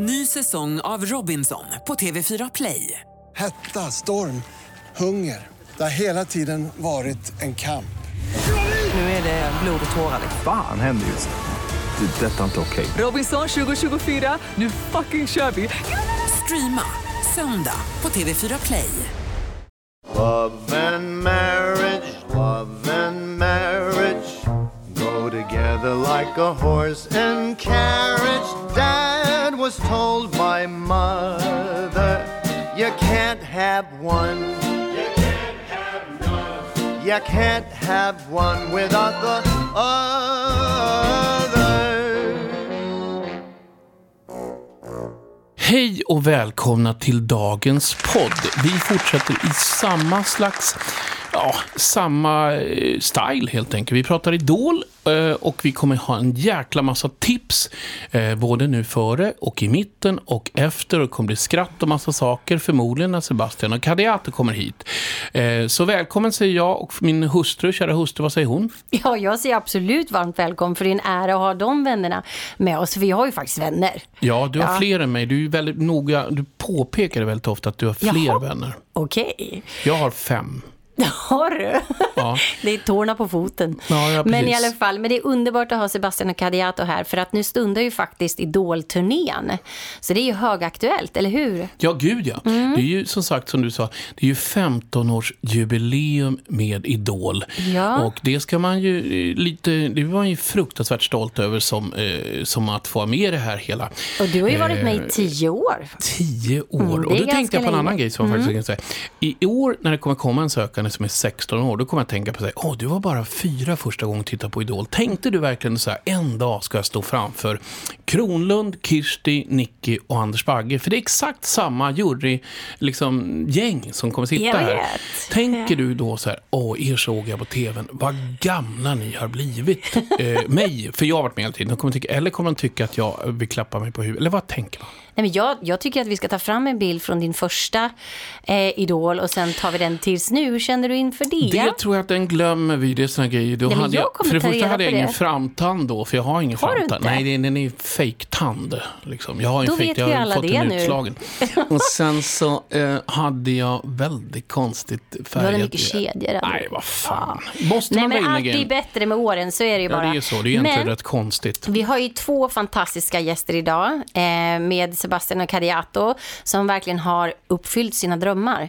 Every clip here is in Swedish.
Ny säsong av Robinson på TV4 Play. Hetta, storm, hunger. Det har hela tiden varit en kamp. Nu är det blod och tårar. Fan händer just nu. Det. är Detta är inte okej. Robinson 2024, nu fucking kör vi! Streama söndag på TV4 Play. Love and marriage, love and marriage go together like a horse and carriage. Dad was told by mother, you can't have one. You can't have none. You can't have one without the other. Hej och välkomna till dagens podd. Vi fortsätter i samma slags, ja, samma eh, style helt enkelt. Vi pratar Idol eh, och vi kommer ha en jäkla massa tips. eh, Både nu före och i mitten och efter. Och det kommer bli skratt och massa saker förmodligen när Sebastian och Kadiate kommer hit. Så välkommen säger jag och min hustru, kära hustru, vad säger hon? Ja, jag säger absolut varmt välkommen för det är en ära att ha de vännerna med oss. För vi har ju faktiskt vänner. Ja, du har Ja. fler än mig. Du är väldigt noga, du påpekar väldigt ofta att du har fler Jaha. vänner. Okej, Jag har fem. har du? Ja. Det är tårna på foten. Ja, ja, men i alla fall, men det är underbart att ha Sebastian och Kadiato här för att nu stundar ju faktiskt Idol-turnén. Så det är ju högaktuellt, eller hur? Ja, gud ja. Mm. Det är ju som sagt, som du sa, det är ju 15-årsjubileum med Idol. Ja. Och det ska man ju eh, lite, det var man ju fruktansvärt stolt över som, eh, som att få vara med i det här hela. Och du har ju varit med Eh, i tio år. Tio år. Mm, och då tänkte jag på en länge. annan grej som jag faktiskt kan säga. I år när det kommer komma en sökande som är 16 år, då kommer jag att tänka på sig, åh, du var bara fyra första gången titta på Idol. Tänkte du verkligen så här, en dag ska jag stå framför Kronlund, Kirsti, Nicky och Anders Bagge? För det är exakt samma jury, liksom, gäng som kommer sitta här. Tänker du då så här, åh, er såg jag på tvn, vad gamla ni har blivit. eh, mig, för jag har varit med hela tiden. De kommer tycka, eller kommer de tycka att jag vill klappa mig på huvudet? Eller vad tänker man? Nej, men jag, jag tycker att vi ska ta fram en bild från din första eh, Idol och sen tar vi den tills nu. Hur känner du inför det? Det tror jag att den glömmer vi. Det är såna grejer. Då Nej, hade jag för det ta första hade jag ingen det. framtand då, för jag har ingen Har du framtand. Nej, det den är fejktand. Liksom. Jag har Då en fake, jag har alla fått det den utslagen. Och sen så eh, hade jag väldigt konstigt färgat. hade mycket kedjor, du. Nej, vad fan. Måste Nej, man men allt blir bättre med åren, så är det ju Ja, bara. det är så. Det är egentligen men rätt konstigt. vi har ju två fantastiska gäster idag eh, med Sebastian och Cariato som verkligen har uppfyllt sina drömmar.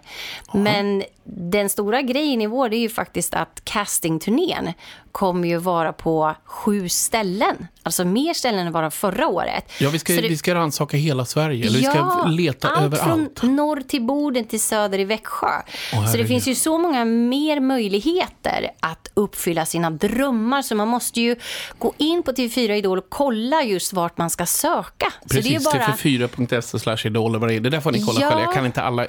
Men den stora grejen i vår det är ju faktiskt att castingturnén kommer ju vara på sju ställen. Alltså mer ställen än bara förra året. Ja, vi ska, det- vi ska rannsaka hela Sverige. Eller vi ska leta allt överallt. från norr till Boden till söder i Växjö. så det finns ju så många mer möjligheter att uppfylla sina drömmar. Så man måste ju gå in på TV4 Idol och kolla just vart man ska söka. Precis, bara... tv4.se slash idol eller vad det är. Det där får ni kolla Ja. själva. Jag kan inte alla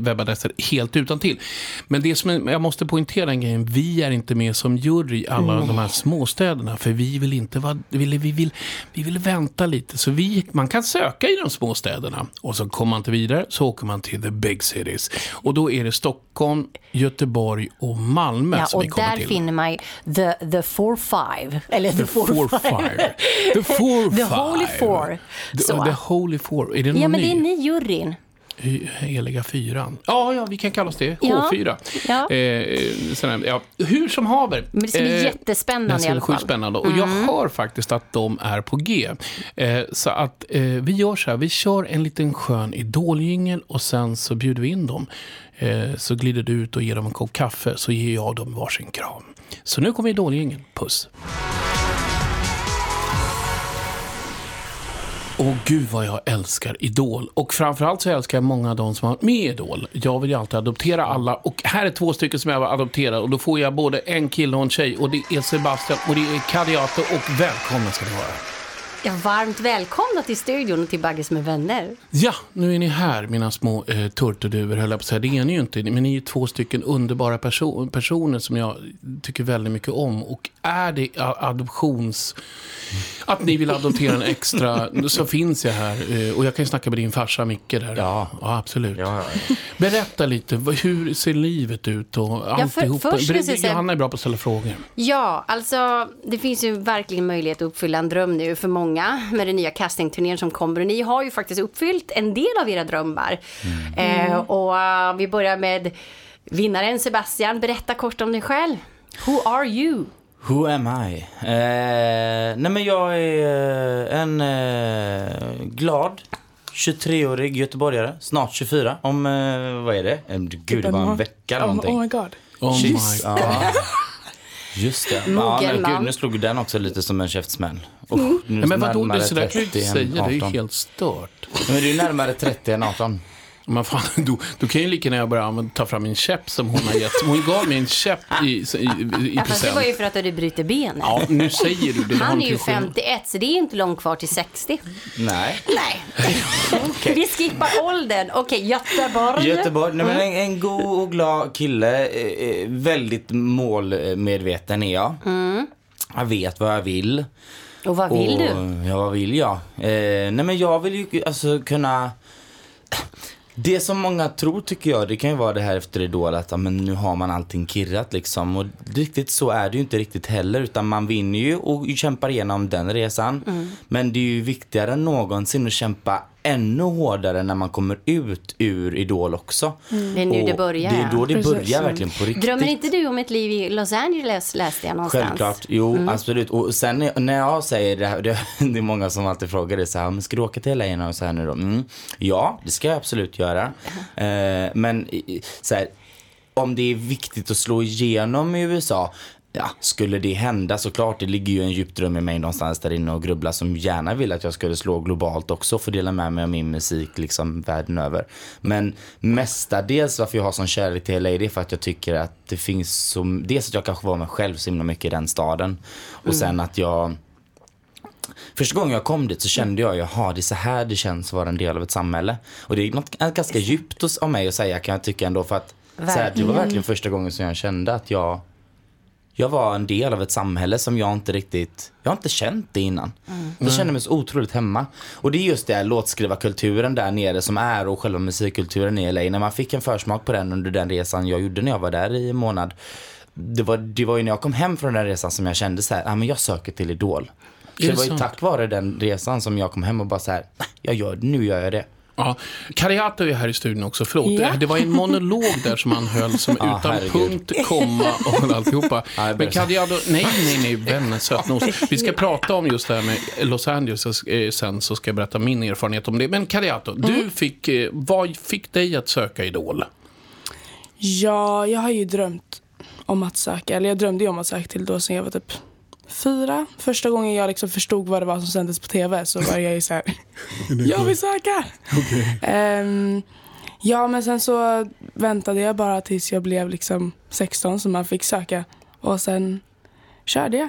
webbadresser helt utan till. Men det som jag måste poängtera en grej. Vi är inte med som jury i alla de här småstäderna. För vi vill inte vara, vi vill, vi vill, vi vill vänta lite. Så vi, man kan söka i de små städerna. Och så kommer man inte vidare så åker man till the big cities. Och då är det Stockholm, Göteborg och Malmö Ja, som och vi kommer där till. finner man the, the four five. Eller the, The four five. The four The five. holy four. The, Så. the holy four. Är det någon Ja, men ny? det är ni juryn. Heliga fyran. Ja, ja, vi kan kalla oss det. Ja. H4. Ja. Eh, sån här, ja. Hur som haver. Men det ska bli Eh, jättespännande i alla fall. Mm. spännande. Och jag hör faktiskt att de är på G. Eh, så att eh, vi gör så här. Vi kör en liten skön idoljingel och sen så bjuder vi in dem. Eh, så glider du ut och ger dem en kopp kaffe så ger jag dem varsin kram. Så nu kommer idoljingeln. Puss. Åh gud vad jag älskar Idol. Och framförallt så älskar jag många av de som har varit med i Idol. Jag vill ju alltid adoptera alla. Och här är två stycken som jag vill adoptera. Och då får jag både en kille och en tjej. Och det är Sebastian och det är Kadiato. Och välkomna ska ni vara. Ja, varmt välkomna till studion och till Bagges med vänner. Ja, nu är ni här, mina små eh, turturduvor, höll jag på att säga. Det är ni ju inte, men ni är två stycken underbara perso- personer som jag tycker väldigt mycket om. Och är det adoptions... Att ni vill adoptera en extra, så finns jag här. Eh, och jag kan ju snacka med din farsa Micke där. Ja. ja absolut. Ja, ja. Berätta lite, hur ser livet ut och för- alltihopa? först vill jag Ber- säga- Johanna är bra på att ställa frågor. Ja, alltså det finns ju verkligen möjlighet att uppfylla en dröm nu för många många med den nya castingturnén som kommer. Och ni har ju faktiskt uppfyllt en del av era drömmar. Eh, och eh, vi börjar med vinnaren Sebastian. Berätta kort om dig själv. Who are you? Who am I? Eh, nej men jag är eh, en eh, glad 23-årig göteborgare, snart 24 om, eh, vad är det? Eh, Gud, det var en vecka eller någonting. oh my god. Oh my ja. Just det. Ja, men gud, nu slog den också lite som en käftsmäll. Nu Nej, men vadå, så där kan du 30 inte säga. Det är ju 18. helt stört. Men det är ju närmare 30 än 18. Men fan, då, då kan ju lika gärna jag bara använda- ta fram min käpp som hon har gett. Hon gav mig en käpp i, i, i, i Ja, fast det var ju för att du bryter benet. Ja, nu säger du det. Han är ju inte skillnad. 51, så det är inte långt kvar till 60. Nej. Nej. Vi skippar åldern. Okej, Göteborg. Göteborg, nej, men en, en god och glad kille. Eh, eh, väldigt målmedveten är jag. Jag vet vad jag vill. Och vad vill och, du? Ja, vad vill jag? Eh, nej men jag vill ju alltså kunna... Det som många tror tycker jag, det kan ju vara det här efter Idol att men nu har man allting kirrat liksom. Och riktigt så är det ju inte riktigt heller utan man vinner ju och kämpar igenom den resan. Mm. Men det är ju viktigare än någonsin att kämpa ännu hårdare när man kommer ut ur Idol också. Det är nu Och det börjar, Det är då det Precis. börjar verkligen på riktigt. Drömmer inte du om ett liv i Los Angeles läste jag någonstans? Självklart, jo Mm. absolut. Och sen när- jag säger det här, det, det är många som alltid frågar det så här, men ska du åka till LA och så här nu då? Mm. Ja, det ska jag absolut göra. Eh, men så här, om det är viktigt att slå igenom i USA, ja, skulle det hända såklart, det ligger ju en djup dröm i mig någonstans där inne och grubbla som gärna vill att jag skulle slå globalt också och få dela med mig av min musik liksom världen över. Men mestadels varför jag har sån kärlek till LA det är för att jag tycker att det finns så, dels att jag kanske var mig själv så himla mycket i den staden och sen att jag Första gången jag kom dit så kände jag, jaha det är så här det känns att vara en del av ett samhälle. Och det är något ganska djupt av mig att säga kan jag tycka ändå för att så här, det var verkligen första gången som jag kände att jag jag var en del av ett samhälle som jag inte riktigt, jag har inte känt det innan. Jag kände mig så otroligt hemma. Och det är just det här låtskrivarkulturen där nere som är och själva musikkulturen i LA. När man fick en försmak på den under den resan jag gjorde när jag var där i en månad. Det var, det var ju när jag kom hem från den resan som jag kände så här, ah, men jag söker till Idol. Så det det var ju sant? tack vare den resan som jag kom hem och bara så här, "Nej, jag gör, nu gör jag det. Ja. Kariato är här i studion också. Förlåt. Ja. Det var en monolog där som han höll som Ja, utan herregud. punkt, komma och alltihopa. Jag Men Kariato, nej, nej, nej, vännen sötnos. Vi ska prata om just det här med Los Angeles eh, sen, så ska jag berätta min erfarenhet om det. Men Kariato, du fick, eh, vad fick dig att söka Idol? Ja, jag har ju drömt om att söka. Eller jag drömde ju om att söka till då sen jag var typ fyra. Första gången jag liksom förstod vad det var som sändes på tv så var jag ju så här. jag vill söka! Ehm, ja, men sen så väntade jag bara tills jag blev liksom 16 så man fick söka. Och sen körde jag.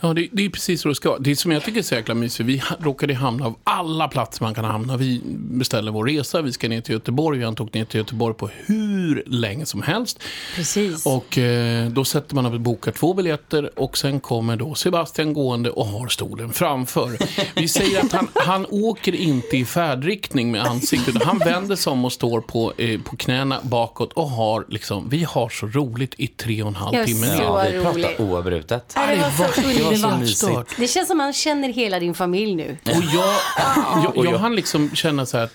Ja, det, det är precis så det ska Det som jag tycker är så jäkla mysigt, vi råkade hamna av alla platser man kan hamna. Vi beställde vår resa, vi ska ner till Göteborg. Vi antog ner till Göteborg på hur länge som helst. Precis. Och eh, då sätter man upp och bokar två biljetter och sen kommer då Sebastian gående och har stolen framför. Vi säger att han, han åker inte i färdriktning med ansiktet. Han vänder sig om och står på, eh, på knäna bakåt och har liksom, vi har så roligt i tre och en halv timme. Ja, vi pratar oavbrutet. Ja, Det var så underbart. Det känns som man känner hela din familj nu. Och jag, jag, Och jag jag- hann liksom känna så här att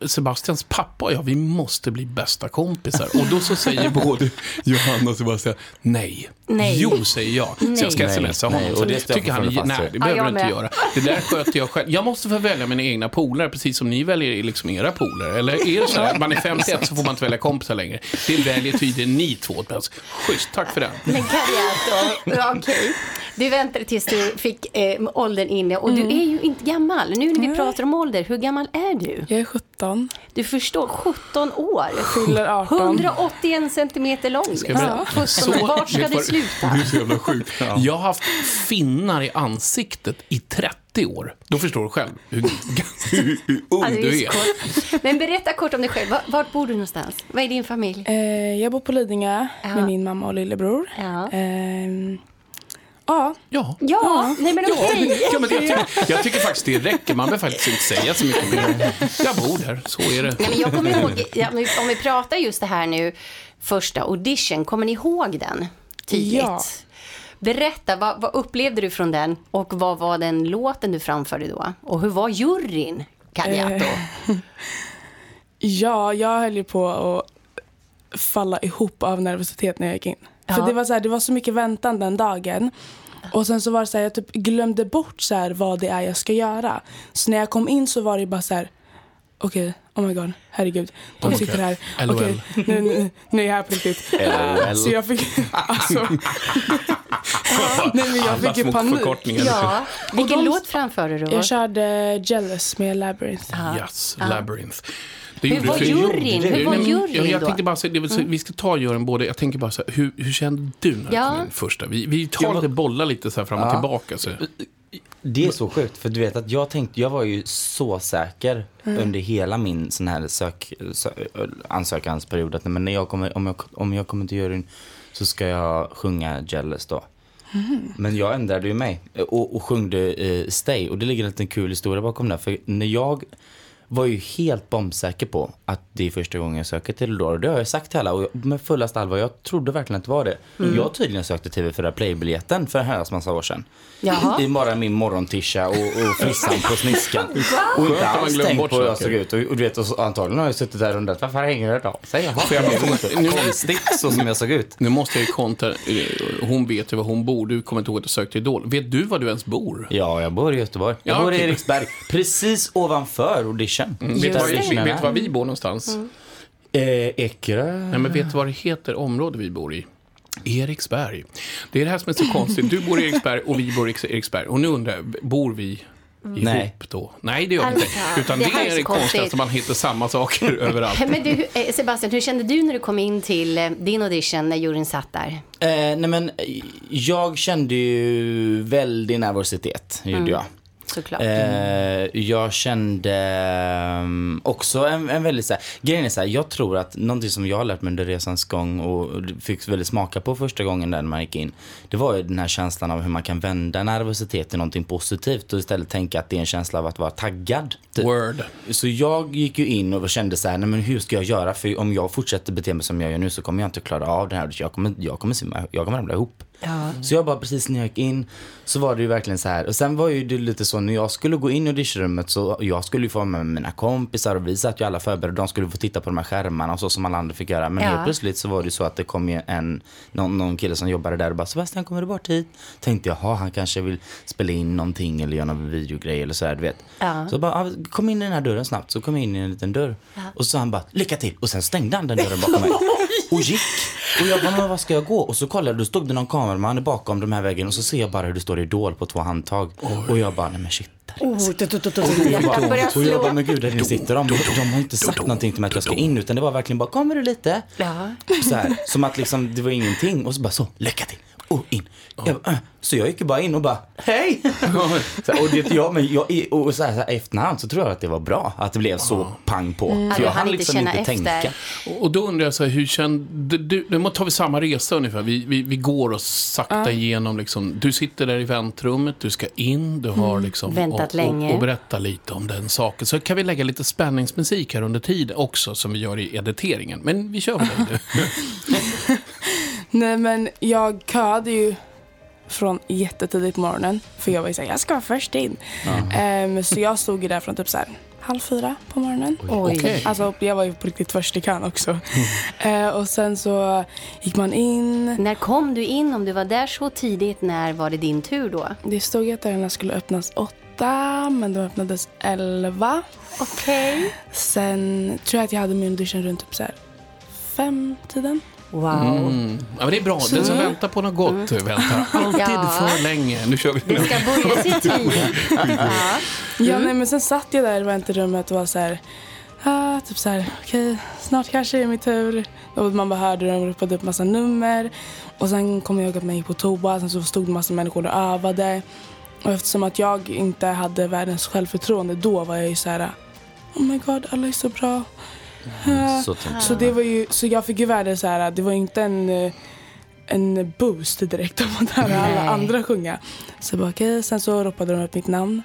eh, Sebastians pappa och jag, vi måste bli bästa kompisar. Och då så säger både Johanna och Sebastian, nej. Nej. Jo, säger jag. Så jag ska Nej. smsa Nej, honom. och Så det tycker han, nej, det behöver du inte göra. Det där sköter jag själv. Jag måste få välja mina egna polare, precis som ni väljer liksom era polare. Eller är det så här, att man är 51 så får man inte välja kompisar längre. Det väljer tydligen ni två bäst. Schysst, tack för den. Men ja, okej. Du väntade tills du fick eh, åldern inne och du är ju inte gammal. Nu när vi pratar om ålder, hur gammal är du? Jag är 17. Du förstår, 17 år. Fyller 18. 181 centimeter lång. Ska? Ja. 17, vart ska det vad- sluta? Det är så jävla sjukt. Jag har haft finnar i ansiktet i 30 år. Då förstår du själv hur, hur, hur ung Ja, det du är så. Men berätta kort om dig själv. Var- Vart bor du någonstans? Vad är din familj? Eh, jag bor på Lidingö Ja. med min mamma och lillebror. Ja. Ehm, ja. Ja. Ja, nej men okej. Ja, men jag, tycker, jag tycker faktiskt det räcker. Man behöver faktiskt inte säga så mycket mer. Jag bor där, så är det. Nej, men jag kommer ihåg, ja, men om vi pratar just det här nu, första audition, kommer ni ihåg den tydligt? Ja. Berätta, vad, vad upplevde du från den och vad var den låten du framförde då? Och hur var juryn, Kadiato? Ja, jag höll ju på att falla ihop av nervositet när jag gick in. Ja. För det var, så här, det var så mycket väntan den dagen. Och sen så var det så här, jag typ glömde bort så här, vad det är jag ska göra. Så när jag kom in så var det bara så här, okej, oh my god, herregud. De Okej. sitter här. LOL. Okej, nu, nu, nu är jag här på riktigt. Så jag fick, alltså. Nej men jag Alla fick ju panik. Ja, vilken de- låt framförde du? Jag körde Jealous med Labyrinth. Yes, Labyrinth. Det Hur var juryn? Hur var juryn jag, jag tänkte bara säga, det vill säga, vi ska ta juryn både, jag tänker bara så här, hur, hur kände du när du Ja. kom in första? Vi, vi tar lite bollar lite så här fram och Ja. tillbaka. Så. Det är så sjukt, för du vet att jag tänkte, jag var ju så säker under hela min sån här sök, sö, ansökansperiod att men när jag kommer, om, jag, om jag kommer till juryn så ska jag sjunga Jealous då. Men jag ändrade ju mig och, och sjungde eh, Stay och det ligger en liten kul historia bakom det. För när jag var ju helt bombsäker på att det är första gången jag söker till Eldor. Och det har jag sagt till alla och jag, med fullast allvar, jag trodde verkligen att det var det. Jag tydligen sökte TV4 Play-biljetten för en herrans massa år sedan. Jaha. I, i bara min morgontisha och, och frissan på sniskan. Och inte alls tänkt på hur jag såg ut. Och, och du vet, och så, antagligen har jag suttit där och undrat varför hänger det nu- inte konstigt så som jag såg ut. Nu måste jag ju kontra, eh, hon vet ju var hon bor, du kommer inte ihåg att du sökte Idol. Vet du var du ens bor? Ja, jag bor i Göteborg. Jag Ja, bor i okej. Eriksberg, precis ovanför audition. Vet du Där var, auditionen vet du var vi bor någonstans? Eh, Ekerö. Nej, men vet du vad det heter, område vi bor i? Eriksberg. Det är det här som är så konstigt. Du bor i Eriksberg och vi bor i Eriksberg. Och nu undrar jag, bor vi ihop Nej. då? Nej, det gör vi inte. Alltså, Utan det det, är det konstigaste, man hittar samma saker överallt. Men du, eh, Sebastian, hur kände du när du kom in till eh, din audition när juryn satt där? Eh, nej men, eh, jag kände ju väldig nervositet, gjorde jag. Såklart. Eh, jag kände ehm, också en, en väldigt så här, grejen är så här, jag tror att någonting som jag har lärt mig under resans gång och fick väldigt smaka på första gången där när man gick in, det var ju den här känslan av hur man kan vända nervositet till någonting positivt och istället tänka att det är en känsla av att vara taggad. typ. Word. Så jag gick ju in och kände så här, nej men hur ska jag göra? För om jag fortsätter bete mig som jag gör nu så kommer jag inte klara av det här. Jag kommer, jag kommer, simma, jag kommer ramla ihop. Så jag bara precis när jag gick in så var det ju verkligen så här. Och sen var ju det lite så när jag skulle gå in i auditionrummet så jag skulle ju få med mina kompisar och vi satt ju alla förberedda. De skulle få titta på de här skärmarna och så som alla andra fick göra. Men Ja. helt plötsligt så var det ju så att det kom ju en, någon, någon kille som jobbade där och bara Sebastian kommer du bort hit? Tänkte jag, jaha han kanske vill spela in någonting eller göra någon videogrej eller så här du vet. Ja. Så bara, "Ah, kom in i den här dörren snabbt. Så kom jag in i en liten dörr. Och så sa han bara, lycka till. Och sen stängde han den dörren bakom mig. Och gick. Och jag bara, men vad ska jag gå? Och så kollade jag, då stod det någon kameraman bakom de här väggen och så ser jag bara hur det står Idol på två handtag. Och jag bara, nej men shit. och jag bara, men gud, där inne sitter de. De, de har inte sagt någonting till mig att jag ska in, utan det var verkligen bara, kommer du lite? Ja. Så här, som att liksom, det var ingenting. Och så bara, så, lycka till. Och in. Jag bara, äh. Så jag gick bara in och bara, hej! så och det, jag, men jag, och så här, så här, efterhand så tror jag att det var bra att det blev så pang på. Ja, För jag hann liksom känna inte efter. tänka. Och- då undrar jag så här, hur kände du? Nu tar vi samma resa ungefär. Vi, vi, vi går och sakta igenom liksom. Du sitter där i väntrummet, du ska in, du har liksom... Väntat och, länge. Och, och berätta lite om den saken. Så kan vi lägga lite spänningsmusik här under tiden också, som vi gör i editeringen. Men vi kör med dig nu. Nej men jag köade ju från jättetidigt på morgonen. För jag var ju såhär, jag ska vara först in. Ehm, så jag stod ju där från typ så här, halv fyra på morgonen. Oj. Alltså jag var ju på riktigt först i kön också. Ehm, och sen så gick man in. När kom du in? Om du var där så tidigt, när var det din tur då? Det stod att dörrarna skulle öppnas åtta men de öppnades elva. Okej. Sen tror jag att jag hade min audition runt typ så här fem tiden. Wow. Mm. Ja, men det är bra. Den som väntar på något gott väntar alltid Ja. för länge. Nu kör vi. Det ska börja sin tid. Ja. Ja, nej, men sen satt jag där i väntrummet och var så här, ah, typ så här, okej, snart kanske är det min tur. Och man bara hörde dem ropade upp massa nummer. Och sen kom jag ihåg att man gick på toa, sen så stod det massa människor och övade. Och eftersom att jag inte hade världens självförtroende då var jag ju så här, oh my god, alla är så bra. Ah. Så Så det var ju, så jag fick ju värde så här, det var ju inte en, eh, en boost direkt av att höra alla andra sjunga. Så bara okej, sen så ropade de upp mitt namn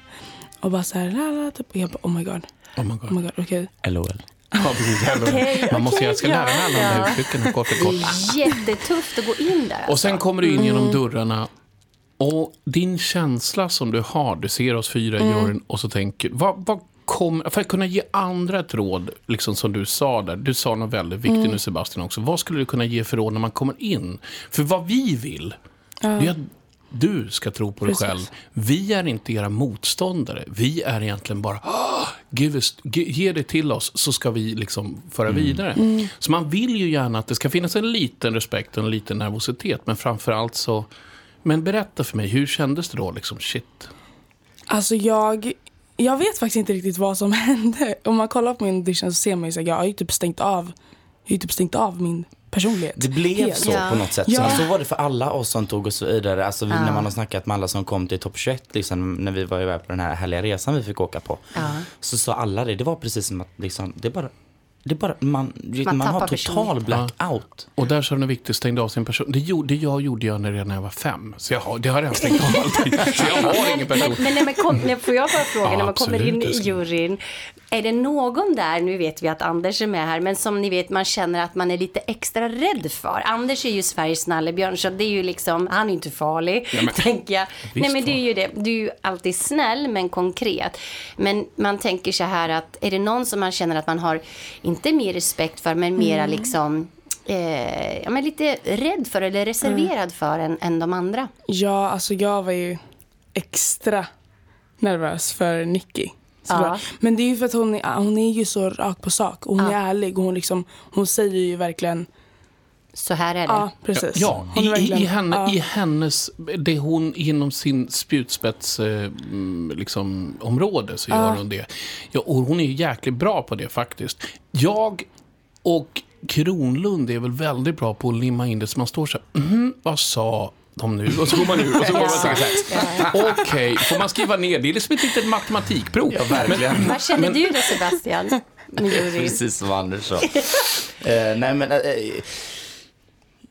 och bara så här, la, la, typ. och jag bara oh my god, Oh my oh God. my god, jag. LOL. Ja, precis. Okej, Man måste, okej, jag ska lära mig alla de ja. här uttrycken kort och Det kort. är jättetufft att gå in där. Och sen alltså. kommer du in genom dörrarna Och din känsla som du har, du ser oss fyra i juryn och så tänker, vad, vad kom, för att kunna ge andra ett råd, liksom som du sa där, du sa något väldigt viktigt nu Sebastian också, vad skulle du kunna ge för råd när man kommer in? För vad vi vill, det är att du ska tro på dig Precis. själv. Vi är inte era motståndare, vi är egentligen bara, "Ah, give us, ge, ge det till oss så ska vi liksom föra vidare. Så man vill ju gärna att det ska finnas en liten respekt och en liten nervositet, men framförallt så men berätta för mig, hur kändes det då? Liksom, shit. Alltså jag, jag vet faktiskt inte riktigt vad som hände. Om man kollar på min audition så ser man ju att jag har ju typ stängt av, jag har typ stängt av min personlighet. Det blev Helt. så Ja. på något sätt. Ja. Så, så var det för alla oss som tog oss vidare. Alltså vi, när man har snackat med alla som kom till topp 21, liksom, när vi var iväg på den här härliga resan vi fick åka på. Så sa alla det, det var precis som att liksom, det bara, det bara man, man, tappar har total blackout. Och där sa du något viktigt, stängde av sin person. Det gjorde jag gjorde jag redan när jag var fem. Så jag har, det har jag redan stängt av alltid. Så jag har ingen person. Men, men när man kom, när, får jag bara fråga, Ja, när man kommer in i juryn, är det någon där, nu vet vi att Anders är med här, men som ni vet man känner att man är lite extra rädd för? Anders är ju Sveriges nallebjörn, så det är ju liksom, han är inte farlig, tänker jag. Nej men det är ju det, du är ju alltid snäll men konkret. Men man tänker så här att, är det någon som man känner att man har, inte mer respekt för, men mera liksom, eh, ja men lite rädd för eller reserverad för än, än de andra? Ja, alltså jag var ju extra nervös för Nicky. såklart. Men det är ju för att hon är, hon är ju så rak på sak och hon är ärlig och hon, liksom, hon säger ju verkligen Så här är det. ja, precis. Ja, Hon i, är verkligen- i, henne, ja. i hennes, det hon inom sin spjutspets eh, mm, liksom, område så gör hon det. Ja, och hon är ju jäkligt bra på det faktiskt. Jag och Kronlund är väl väldigt bra på att limma in det så man står så här, mhm, vad sa de nu? Och så går man ur och så går man så här. Okej, får man skriva ner? Det är liksom ett litet matematikprov. Ja, verkligen. Vad känner du då Sebastian? Precis som Anders sa. eh, nej men, eh,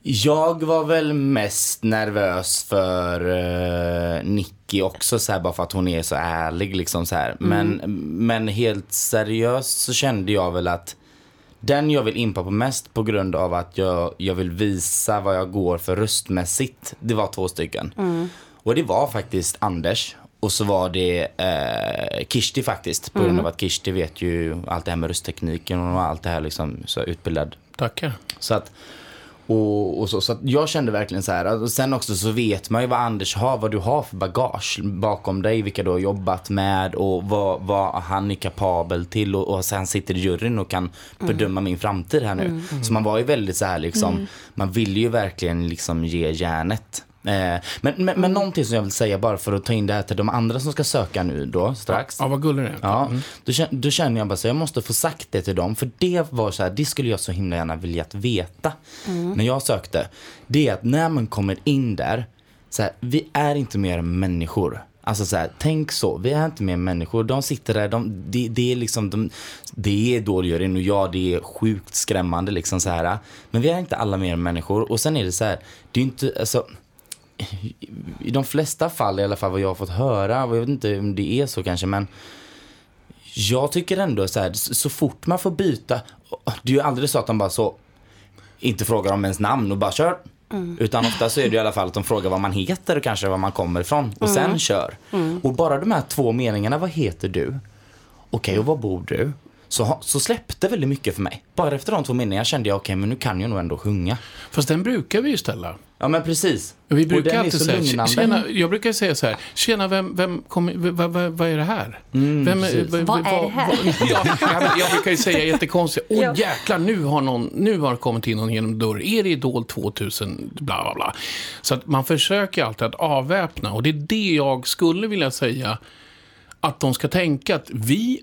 jag var väl mest nervös för eh, Nicky också så här, bara för att hon är så ärlig liksom så här. Men, men helt seriöst så kände jag väl att den jag vill impa på mest på grund av att jag, jag vill visa vad jag går för röstmässigt. Det var två stycken. Och det var faktiskt Anders. Och så var det eh, Kishti faktiskt. På grund av att Kishti vet ju allt det här med rösttekniken och allt det här liksom så utbildad. Tackar. Så att, och, och så, så jag kände verkligen så här. Och sen också så vet man ju vad Anders har, vad du har för bagage bakom dig, vilka du har jobbat med och vad, vad han är kapabel till. Och, och sen sitter i juryn och kan bedöma min framtid här nu. Så man var ju väldigt så här liksom, man ville ju verkligen liksom ge järnet. Eh, men, men, men någonting som jag vill säga bara för att ta in det här till de andra som ska söka nu då strax. Ja, vad gullig du är. Ja, då, känner, då känner jag bara så jag måste få sagt det till dem. För det var så här, det skulle jag så himla gärna vilja att veta när jag sökte. Det är att när man kommer in där, så här, vi är inte mer än människor. Alltså så här, tänk så, vi är inte mer än människor. De sitter där, de, det, det är liksom, de, det är dårjuryn och ja, det är sjukt skrämmande liksom så här. Men vi är inte alla mer än människor. Och sen är det så här, det är inte, alltså i de flesta fall i alla fall vad jag har fått höra, och jag vet inte om det är så kanske men jag tycker ändå så här, så fort man får byta, det är ju aldrig så att de bara så inte frågar om ens namn och bara kör. Utan ofta så är det i alla fall att de frågar vad man heter och kanske var man kommer ifrån och sen kör. Och bara de här två meningarna, vad heter du? Okej, och var bor du? Så, så släppte väldigt mycket för mig. Bara efter de två meningarna kände jag, okej men nu kan jag nog ändå sjunga. Fast den brukar vi ju ställa. Ja men precis. Och Vi brukar den är alltid så säga, tjena, jag brukar säga så här, tjena, vem, vem kommer, vad, vad, vad är det här? vem, Mm, precis. Vad är det här? vad- ja, ja, men jag brukar ju säga jättekonstigt, åh Ja. jäklar, nu har, någon, nu har det kommit in någon genom dörren, är det Idol 2000, bla bla bla. Så att man försöker alltid att avväpna, och det är det jag skulle vilja säga, att de ska tänka att vi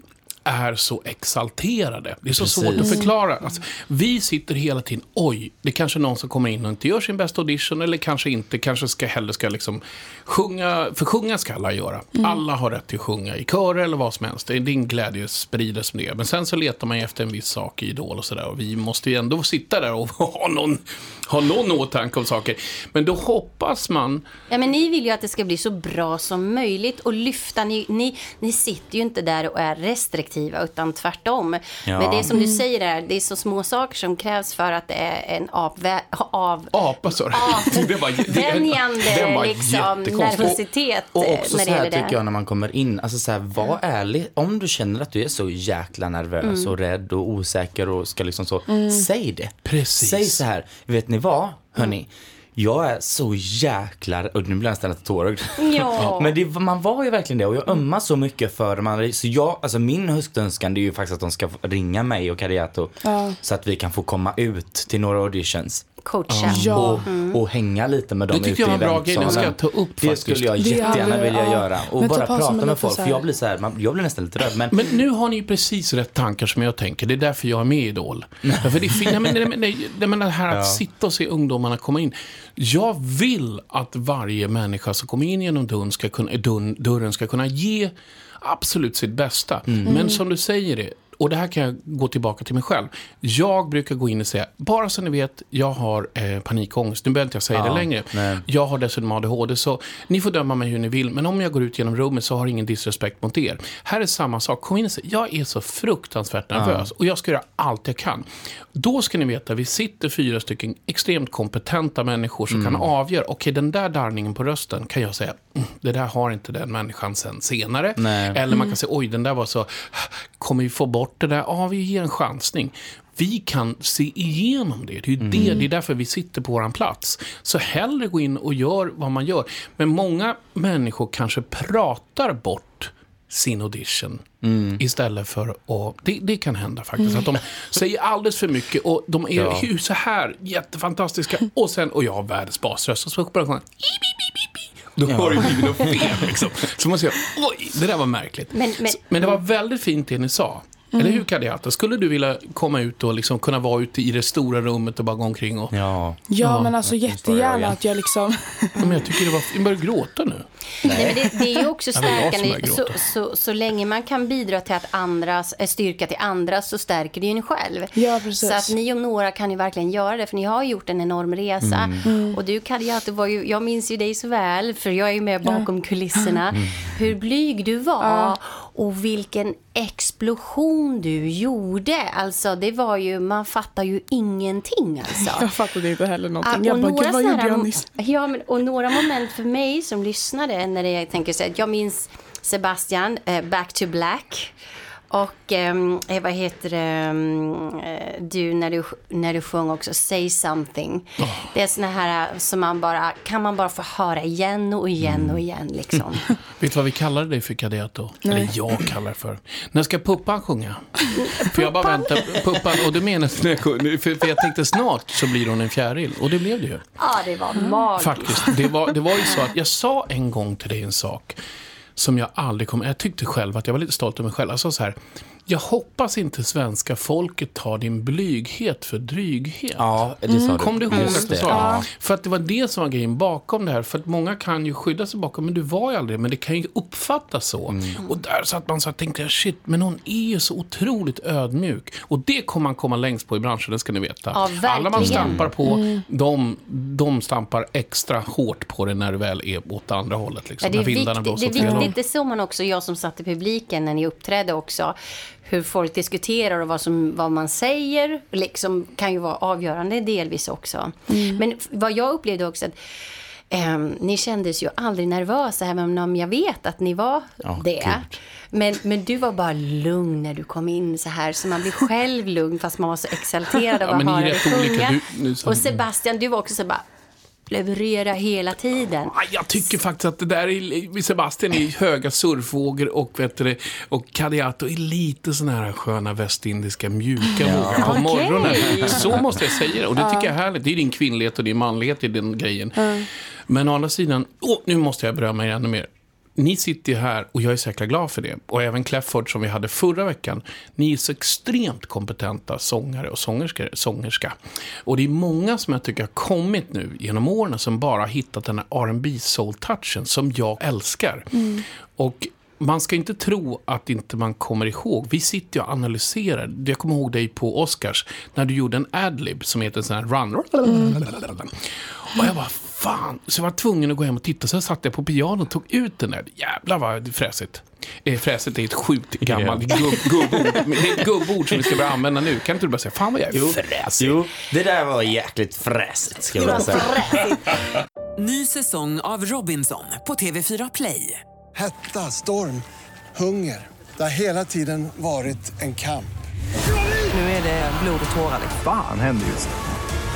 är så exalterade. Det är så svårt att Precis. förklara. Alltså, vi sitter hela tiden, oj, det är kanske någon som kommer in och inte gör sin bästa audition, eller kanske inte, kanske ska hellre ska liksom sjunga, för sjunga ska alla göra. Alla har rätt till att sjunga i körer eller vad som helst. Det är din glädje sprider som det. Men sen så letar man efter en viss sak i Idol och sådär. Och vi måste ju ändå sitta där och ha någon, ha någon åtanke om saker. Men då hoppas man Ja, men ni vill ju att det ska bli så bra som möjligt och lyfta. Ni, ni, ni sitter ju inte där och är restriktiva negativa, utan tvärtom. Ja. Men det är som du säger där, det är så små saker som krävs för att det är en avvä- av, Apa, sa du? Liksom, nervositet Och eh, också när så det här det. tycker jag när man kommer in, alltså så här, var ärlig. Om du känner att du är så jäkla nervös och rädd och osäker och ska liksom så, säg det. Precis. Säg så här, vet ni vad, hörni? Jag är så jäkla, och nu blir jag nästan lite tårögd. Ja. Men det, man var ju verkligen det och jag ömmar så mycket för man, så jag, alltså min höstönskan det är ju faktiskt att de ska ringa mig och Kariato så att vi kan få komma ut till några auditions. Coacha. Ja. Och, och hänga lite med dem Det tyckte ute jag var i en bra grej, det ska eventsalen. jag ta upp Det faktiskt. skulle jag jättegärna hade- vilja ja. göra. Och Men bara prata med med folk. För jag blir så här, man, jag blir nästan lite rädd. Men, Men nu har ni ju precis rätt tankar som jag tänker. Det är därför jag är med i Idol. För det, nej, men, nej, nej, nej, men det här att sitta och se ungdomarna komma in. Jag vill att varje människa som kommer in genom dörren ska kunna, dörren, dörren ska kunna ge absolut sitt bästa. Men som du säger det, och det här kan jag gå tillbaka till mig själv. Jag brukar gå in och säga, bara så ni vet, jag har eh, panikångest. Nu behöver inte jag säga det längre. nej. Jag har dessutom ADHD, så ni får döma mig hur ni vill. Men om jag går ut genom rummet så har ingen disrespekt mot er. Här är samma sak. Kom in och säg, jag är så fruktansvärt nervös och jag ska göra allt jag kan. Då ska ni veta, vi sitter fyra stycken extremt kompetenta människor som kan avgöra, okej den där darrningen på rösten kan jag säga, mm, det där har inte den människan sen senare. Nej. Eller man kan säga, oj den där var så, kommer vi få bort det där? Ja, vi ger en chansning. Vi kan se igenom det. Det är ju det, det är därför vi sitter på våran plats. Så hellre gå in och gör vad man gör. Men många människor kanske pratar bort sin audition istället för att... Det, det kan hända faktiskt. Att de säger alldeles för mycket och de är Ja. ju så här jättefantastiska. Och sen, och jag har världens basröst. Och så bara sjunga, då har det blivit något fel liksom. Så man säger, oj, det där var märkligt. Men- men- Så- men det var väldigt fint det ni sa. Eller hur Kadiata? Skulle du vilja komma ut och liksom kunna vara ute i det stora rummet och bara gå omkring och... ja. Ja, men alltså jag jättegärna igen. att jag liksom... Men jag tycker det var... Jag börjar gråta nu. Nej, men det, det är ju också Ja, jag stärkande. Så, så, så länge man kan bidra till att andras, eh, styrka till andras så stärker det ju en själv. Ja, precis. Så att ni och Nora kan ju verkligen göra det, för ni har gjort en enorm resa. Och du Kadiate var ju, jag minns ju dig så väl, för jag är ju med bakom kulisserna, hur blyg du var och vilken explosion du gjorde. Alltså det var ju, man fattar ju ingenting alltså. Jag fattade inte heller Ah, någonting. Jag bara, gud vad såna gjorde här- jag nyss? Ja, men, och några moment för mig som lyssnade när jag tänker så här, jag minns Sebastian, eh, Back to Black. Och ehm, eh, vad heter det, ehm, eh, du när, du när du sjöng också Say something. Det är såna här som man bara, kan man bara få höra igen och igen och igen liksom. Vet du vad vi kallar dig för Kadiato? Eller jag kallar det för. När ska Puppan sjunga? För jag bara väntar. Puppan, och du menar, för, för jag tänkte snart så blir hon en fjäril. Och det blev det ju. Ja, det var magiskt. Faktiskt. Det var, det var ju så att jag sa en gång till dig en sak som jag aldrig kommer... Jag tyckte själv att jag var lite stolt över mig själv. Jag sa så här, jag hoppas inte svenska folket tar din blyghet för dryghet. Ja, det sa du. Kom du ihåg Just att du det. sa Ja. För att det var det som var grejen bakom det här. För att många kan ju skydda sig bakom, men du var ju aldrig det. Men det kan ju uppfattas så. Mm. Och där satt man så här, tänkte jag, shit, men hon är ju så otroligt ödmjuk. Och det kommer man komma längst på i branschen, det ska ni veta. Ja, Alla man stampar på, de, de stampar extra hårt på det när det väl är åt andra hållet. Liksom, Ja, det, är viktigt, det är viktigt, det såg man också, jag som satt i publiken när ni uppträdde också, hur folk diskuterar och vad, som, vad man säger, liksom, kan ju vara avgörande delvis också. Men f- vad jag upplevde också, att ehm, ni kändes ju aldrig nervösa, även om jag vet att ni var Ja, det. gud. Men, men du var bara lugn när du kom in så här, så man blir själv lugn fast man var så exalterad av Ja, att men är höra dig sjunga. Du- nu så- Och Sebastian, du var också så bara, leverera hela tiden. Jag tycker faktiskt att det där är, Sebastian är höga surfvågor och, vet du, och Kadiato är lite såna här sköna västindiska mjuka vågor på Okej. morgonen. Så måste jag säga det. Och det tycker jag är härligt. Det är din kvinnlighet och din manlighet i den grejen. Men å andra sidan, åh, nu måste jag berömma er ännu mer. Ni sitter ju här och jag är jäkla glad för det. Och även Clefford som vi hade förra veckan. Ni är så extremt kompetenta sångare och sångerskor, sångerska. Och det är många som jag tycker har kommit nu genom åren som bara har hittat den här R&B soul-touchen som jag älskar. Och man ska inte tro att inte man kommer ihåg. Vi sitter ju och analyserar. Jag kommer ihåg dig på Oscars när du gjorde en adlib som heter sån här run. Och jag bara, fan. Så jag var tvungen att gå hem och titta. Så jag satt jag på pianot och tog ut den där. Jävlar vad fräsigt. Eh, Fräsigt är ett sjukt gammalt gubb, gubbord. Det är ett gubbord som vi ska börja använda nu. Kan inte du bara säga, fan vad jag är fräsig? Jo, det där var jäkligt fräsigt ska jag säga. Ny säsong av Robinson på TV4 Play. Hetta, storm, hunger. Det har hela tiden varit en kamp. Nu är det blod och tårar. Fan händer just nu.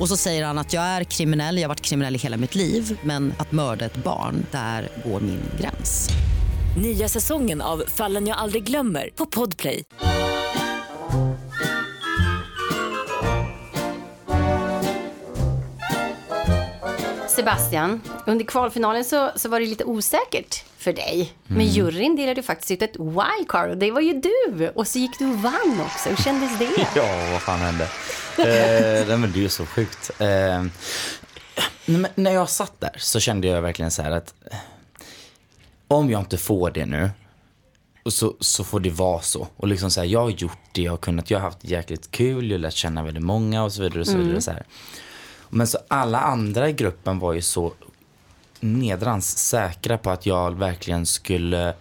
Och så säger han att jag är kriminell, jag har varit kriminell i hela mitt liv men att mörda ett barn, där går min gräns. Nya säsongen av Fallen jag aldrig glömmer på Podplay. Sebastian, under kvalfinalen så, så var det lite osäkert för dig. Men juryn delade faktiskt ut ett wildcard och det var ju du. Och så gick du och vann också. Hur kändes det? Ja, vad fan hände? eh, nej, men det är ju så sjukt. Eh, när jag satt där så kände jag verkligen så här att eh, om jag inte får det nu så, så får det vara så. Och liksom så här, jag har gjort det jag har kunnat. Jag har haft jäkligt kul, jag har lärt känna väldigt många och så vidare. Och så vidare så här. Men så alla andra i gruppen var ju så nedrans säkra på att jag verkligen skulle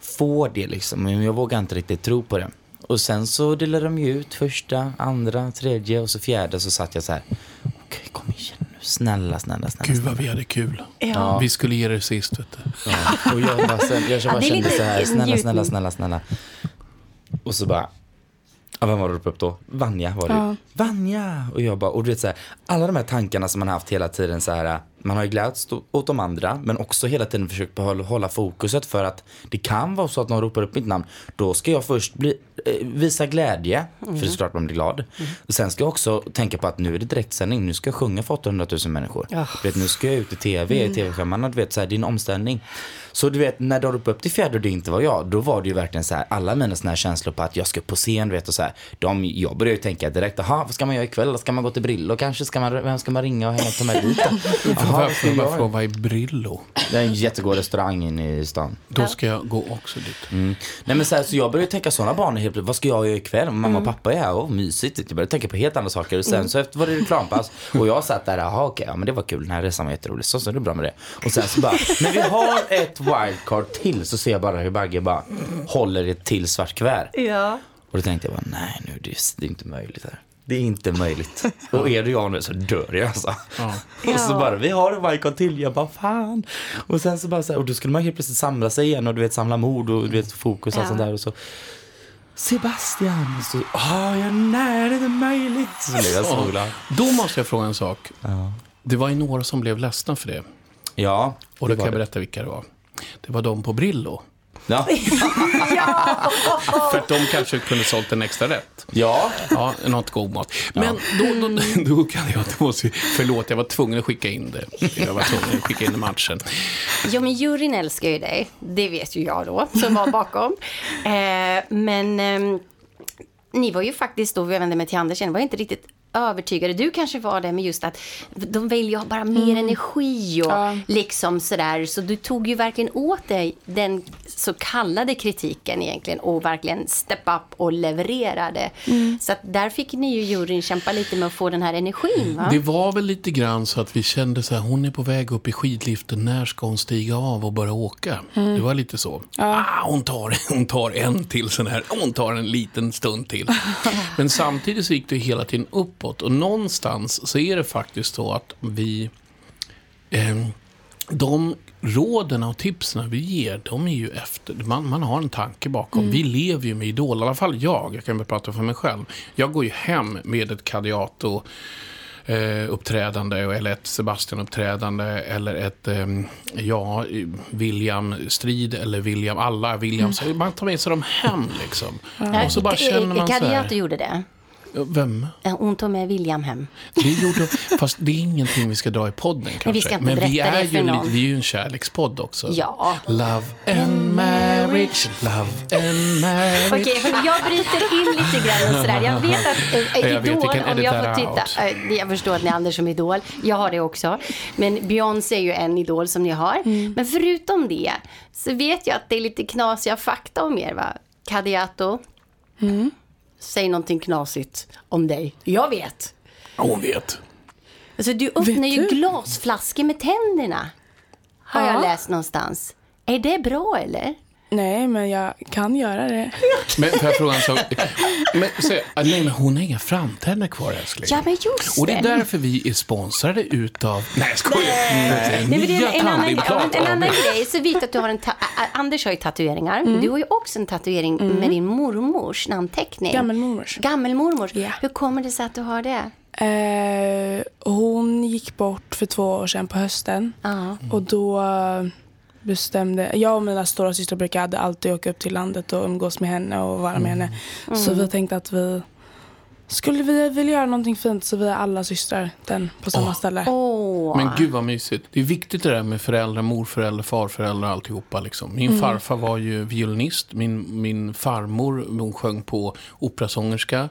få det liksom. Men jag vågade inte riktigt tro på det. Och sen så delade de ju ut första, andra, tredje och så fjärde så satt jag så här. Okej, kom igen nu. Snälla, snälla, snälla. Gud vad vi hade kul. Ja. Vi skulle ge det sist, vet du. Ja. Och jag bara, sen, jag bara Ja, kände så här, snälla, snälla, snälla, snälla. Och så bara, ja, vem var det upp då? Vanja var det Ja. ju. Vanja! Och jag bara, och du vet så här, alla de här tankarna som man har haft hela tiden så här, man har ju glädts åt de andra, men också hela tiden försökt hålla fokuset för att det kan vara så att någon ropar upp mitt namn. Då ska jag först bli, eh, visa glädje, för det är såklart man blir glad. Och sen ska jag också tänka på att nu är det direktsändning, nu ska jag sjunga för 800 000 människor. Du vet, nu ska jag ut i tv, i tv-skärmarna, du vet, så här, det är en omställning. Så du vet, när de ropade upp till fjärde och det inte var jag, då var det ju verkligen så här, alla mina såna här känslor på att jag ska upp på scen, vet, och så här. De, jag började ju tänka direkt, jaha, vad ska man göra ikväll? Ska man gå till Brillo kanske? Ska man, vem ska man ringa och hänga och ta med dit? Jaha, Varför jag bara fråga, vad är Brillo? Det är en jättegod restaurang inne i stan. Då ska jag gå också dit. Mm. Nej men så, här, så jag började tänka sådana banor helt plötsligt. Vad ska jag göra ikväll? Mamma och pappa är här. Åh, mysigt. Jag började tänka på helt andra saker. Och sen så efter var det reklampass. Och jag satt där, jaha okej, ja men det var kul. Den här resan var jätterolig. Så, så är det bra med det. Och sen så bara, men vi har ett wildcard till. Så ser jag bara hur Bagge bara håller ett till svart kuvert. Ja. Och då tänkte jag bara, nej nu, det är, det är inte möjligt här. Det är inte möjligt. Och är det jag nu så dör jag alltså. Och så bara, vi har en wildcard till. Jag bara, fan. Och sen så bara så här, och då skulle man helt plötsligt samla sig igen och du vet samla mod och du vet fokus och Ja. sånt där. Och så, Sebastian. Så, ah, ja, nej det är inte möjligt. Så blev jag så glad. Då måste jag fråga en sak. Ja. Det var ju några som blev ledsna för det. Ja, Och då kan jag berätta vilka det var. Det var de på Brillo. Ja. För att de kanske kunde sålt en extra rätt. ja. Ja, något god mat. Men då, då, då kan jag, då måste, förlåt, jag var tvungen att skicka in det. Jag var tvungen att skicka in matchen. Ja, men juryn älskar ju dig. Det vet ju jag då, som var bakom. eh, men ehm, ni var ju faktiskt, då vi vände mig till Anders igen, var inte riktigt övertygade. Du kanske var det med just att de vill ju ha bara mer energi och Ja. liksom sådär. Så du tog ju verkligen åt dig den så kallade kritiken egentligen och verkligen step up och levererade. Så att där fick ni ju juryn kämpa lite med att få den här energin. Va? Det var väl lite grann så att vi kände så här, hon är på väg upp i skidliften, när ska hon stiga av och börja åka? Det var lite så. Ah, hon, tar, hon tar en till sån här, hon tar en liten stund till. Men samtidigt så gick det hela tiden uppåt och någonstans så är det faktiskt så att vi ehm, de råden och tipsen vi ger, de är ju efter, man, man har en tanke bakom. Vi lever ju med Idol, i alla fall jag, jag kan väl prata för mig själv. Jag går ju hem med ett Kadiato eh, uppträdande eller ett Sebastian-uppträdande eller ett eh, ja, William-strid eller William, alla Williams. Man tar med sig dem hem liksom. Och så bara känner man. Kadiato gjorde det. Vem? Eh, Hon tog med William hem. Det gjorde, fast det är ingenting vi ska dra i podden kanske. vi ska inte Men vi är, det för ju, någon. lite- vi är ju en kärlekspodd också. Ja. Love and marriage, love and marriage. Okej, hörni, jag bryter in lite grann och sådär. Jag vet att äh, Jag vet, Idol, kan om jag får titta. Äh, jag förstår att ni är Anders som Idol. Jag har det också. Men Beyoncé är ju en Idol som ni har. Mm. Men förutom det så vet jag att det är lite knasiga fakta om er, va? Kadiato. Mm. Säg någonting knasigt om dig. Jag vet. Hon vet. Alltså, du öppnar ju glasflaskor med tänderna. Har Ja. jag läst någonstans. Är det bra eller? Nej, men jag kan göra det. Men får jag fråga en sak? Men, så, nej, men hon har inga framtänder kvar älskling. Ja, men just Och det är det. därför vi är sponsrade utav... Nej, jag skojar. Nej, men det Nya är en, annan, ja, tandimplant men en annan grej. Så vet att du har en Anders har ju tatueringar. Mm. Men du har ju också en tatuering med din mormors namnteckning. Gammelmormors. Gammelmormors. Ja. Hur kommer det sig att du har det? Eh, hon gick bort för två år sedan på hösten. Ja. Och då bestämde... Jag och mina stora systrar brukade alltid åka upp till landet och umgås med henne och vara med henne. Så vi tänkte att vi skulle vi vilja göra någonting fint så vi är alla systrar den på samma ställe. Åh. Men gud vad mysigt. Det är viktigt det där med föräldrar, morföräldrar, farföräldrar och alltihopa. Liksom. Min farfar var ju violinist. Min, min farmor hon sjöng på operasångerska.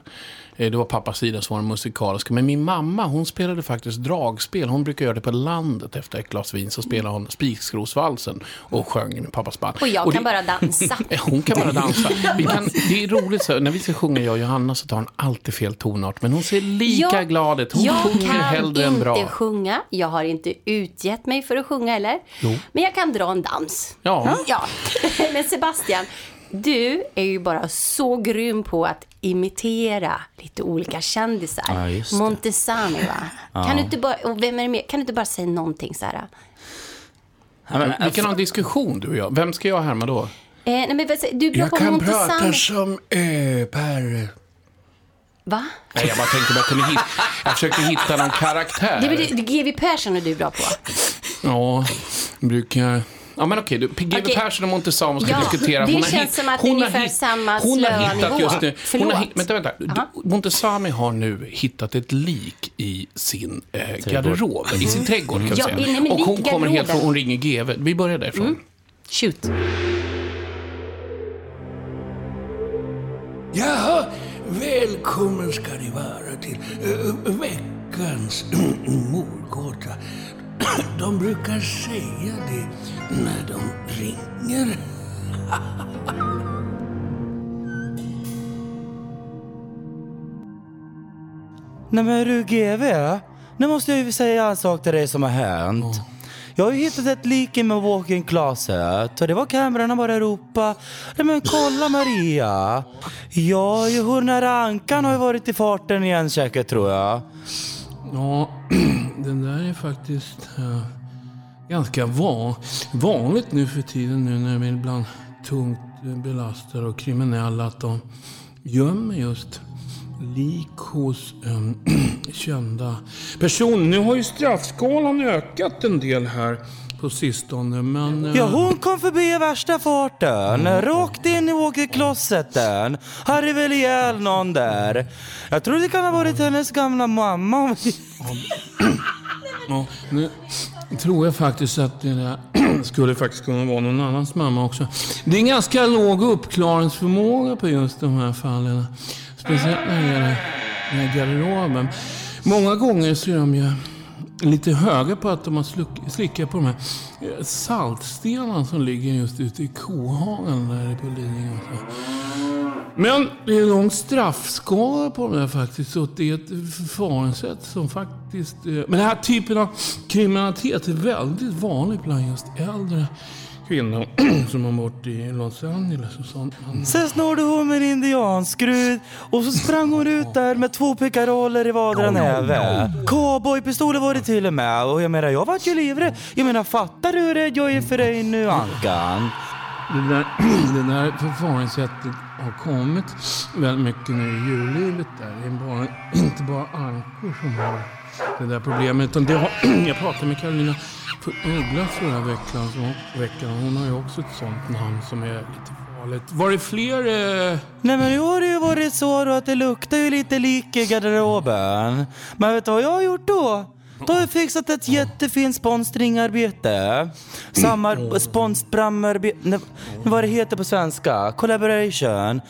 Eh, Det var pappas sida som var den musikaliska. Men min mamma hon spelade faktiskt dragspel. Hon brukar göra det på landet efter ett glas vin. Så spelade hon Spikskrosvalsen och sjöng med pappas band. Och jag Och kan det- bara dansa. Hon kan bara dansa. Vi kan, det är roligt, så, när vi ska sjunga jag och Johanna så tar hon alltid fel tonart. Men hon ser lika Jag- glad ut. Hon jag sjunger kan hellre än inte bra. sjunga. Jag har inte utgett mig för att sjunga eller? Jo. Men jag kan dra en dans. Ja. Ja. Men Sebastian, du är ju bara så grym på att imitera lite olika kändisar. Ja. Montesami, va? Kan, du inte bara, och vem är det kan du inte bara säga någonting så här? Ja, men, Vi kan ha en diskussion du och jag. Vem ska jag härma då? Eh, nej, men, du blir på Montesami. som äh, Per. Va? Nej, jag bara tänkte att jag kunde hitta, jag försökte hitta någon karaktär. Det, det, det GW Persson är du bra på. Ja, brukar... Ja, men okej, du, GW Okej. Persson och Montesami ska Ja, diskutera. det har känns som att det är hon ungefär hitt- samma Hon har hittat nivå. just nu... Hon har, vänta, vänta. Aha. Montesami har nu hittat ett lik i sin eh, garderob, i sin trädgård kan vi Ja, säga. nej, Och hon kommer helt från, hon ringer GW. Vi börjar därifrån. Shoot. Jaha, välkommen ska ni vara till äh, veckans mordgåta. De brukar säga det när de ringer. Nej men du GV, nu måste jag ju säga en sak till dig som har hänt. Jag har ju hittat ett lik i min walk-in closet och det var kamerorna bara ropa Nej men kolla Maria! Ja, ju hon här ankan har ju varit i farten igen säkert tror jag. Ja, den där är faktiskt äh, ganska van, vanligt nu för tiden nu när vi är bland tungt belastade och kriminella att de gömmer just lik hos eh, kända personer. Nu har ju straffskalan ökat en del här på sistone, men... eh, Ja, hon kom förbi i värsta farten. Rakt in i walk-in-closeten. Hade väl ihjäl någon där. Jag tror det kan ha varit hennes gamla mamma. Ja, nu tror jag faktiskt att det där skulle faktiskt kunna vara någon annans mamma också. Det är en ganska låg uppklaringsförmåga på just de här fallen. Speciellt när det gäller garderoben. Många gånger så är de ju lite höga på att de har slickat på de här eh, saltstenarna som ligger just ute i kohagen där på Lidingö. Men det är lång straffskala på de där, faktiskt. Så det är ett förfaringssätt som faktiskt... Eh, men den här typen av kriminalitet är väldigt vanlig bland just äldre kvinnor som har bort i Los Angeles och sånt. Men- Sen snodde hon med en indianskrud och så sprang hon ut där med två pickaroller i vardera näve. Cowboypistoler var det till och med och jag menar jag vart ju livrädd. Jag menar fattar du hur rädd jag är för dig nu Ankan? Det där, det där förfaringssättet har kommit väldigt mycket nu i djurlivet där. Det är bara, inte bara ankor som har det där problemet. Utan det har, jag pratade med Karolina Ugglas förra veckan, så, veckan. Hon har ju också ett sånt namn som är lite farligt. Var det fler... Eh... Nej men nu har det ju varit så då att det luktar ju lite lik i garderoben. Men vet du vad jag har gjort då? Då har jag fixat ett jättefint sponsringarbete. Samma sponsbramarbete, nej, vad det heter på svenska, collaboration.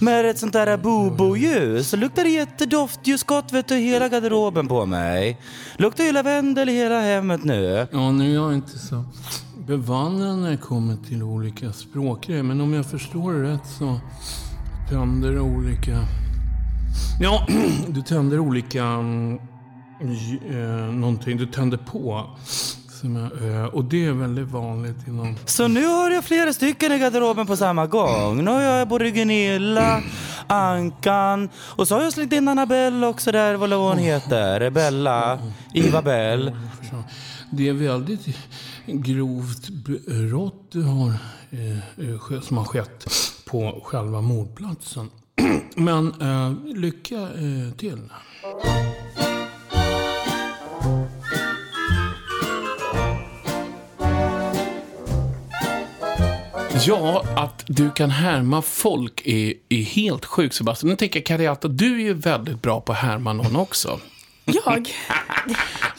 Med ett sånt där bobo-ljus. Så luktar det jättedoftljus gott vet du, hela garderoben på mig. Luktar ju lavendel i hela hemmet nu. Ja, nu är jag inte så bevandrad när det kommer till olika språkgrejer. Men om jag förstår det rätt så tänder olika... Ja, du tänder olika... mm, eh, någonting. Du tänder på. Eh, och det är väldigt vanligt inom... Så nu har jag flera stycken i garderoben på samma gång. Nu har jag både Gunilla, Ankan och så har jag slängt in Annabelle också där, vad hon heter. Bella, Iva Bell. Det är väldigt grovt brott du har, eh, eh, som har skett på själva mordplatsen. Men lycka till. Ja, att du kan härma folk är, är helt sjukt Sebastian. Nu tänker jag Kariata, du är ju väldigt bra på att härma någon också. Jag?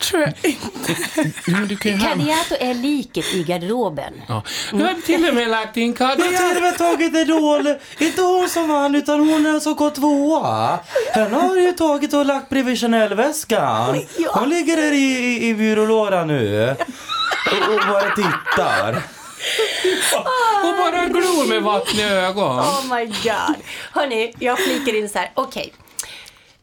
tror jag inte. Jo, men du kan ju härma. Är liket i garderoben. Ja. Du har till och med lagt in Men jag hade väl tagit Idol, inte hon som vann utan hon som gått tvåa. Henne har ju tagit och lagt bredvid Chanel-väskan. Hon ligger där i, i, i byrålådan nu. Och, och bara tittar. Och bara glor med vatten ögon. Oh my god. Hörni, jag flikar in så här. Okej.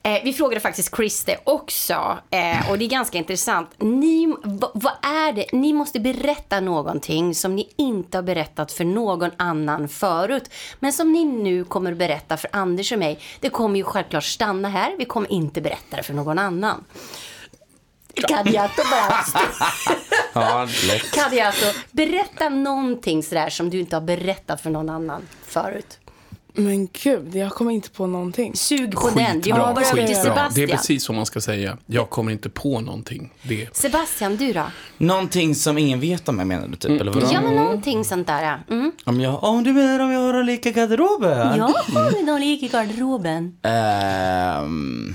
Eh, vi frågade faktiskt Chris det också. Eh, och det är ganska intressant. Ni, va, vad är det? Ni måste berätta någonting som ni inte har berättat för någon annan förut. Men som ni nu kommer att berätta för Anders och mig. Det kommer ju självklart stanna här. Vi kommer inte berätta det för någon annan. Kadiato bara Ja. Kadiato, berätta någonting sådär som du inte har berättat för någon annan förut. Men gud, jag kommer inte på någonting. Sug på den. Jag Skitbra, går över till skitbra. Det är Sebastian. precis så man ska säga. Jag kommer inte på någonting. Det. Sebastian, du då? Någonting som ingen vet om mig menar du typ? Eller vadå? Ja, men någonting sånt där. Mm. Om, jag, om du menar om jag har lika garderoben? Ja, ligger i garderoben. Ehm,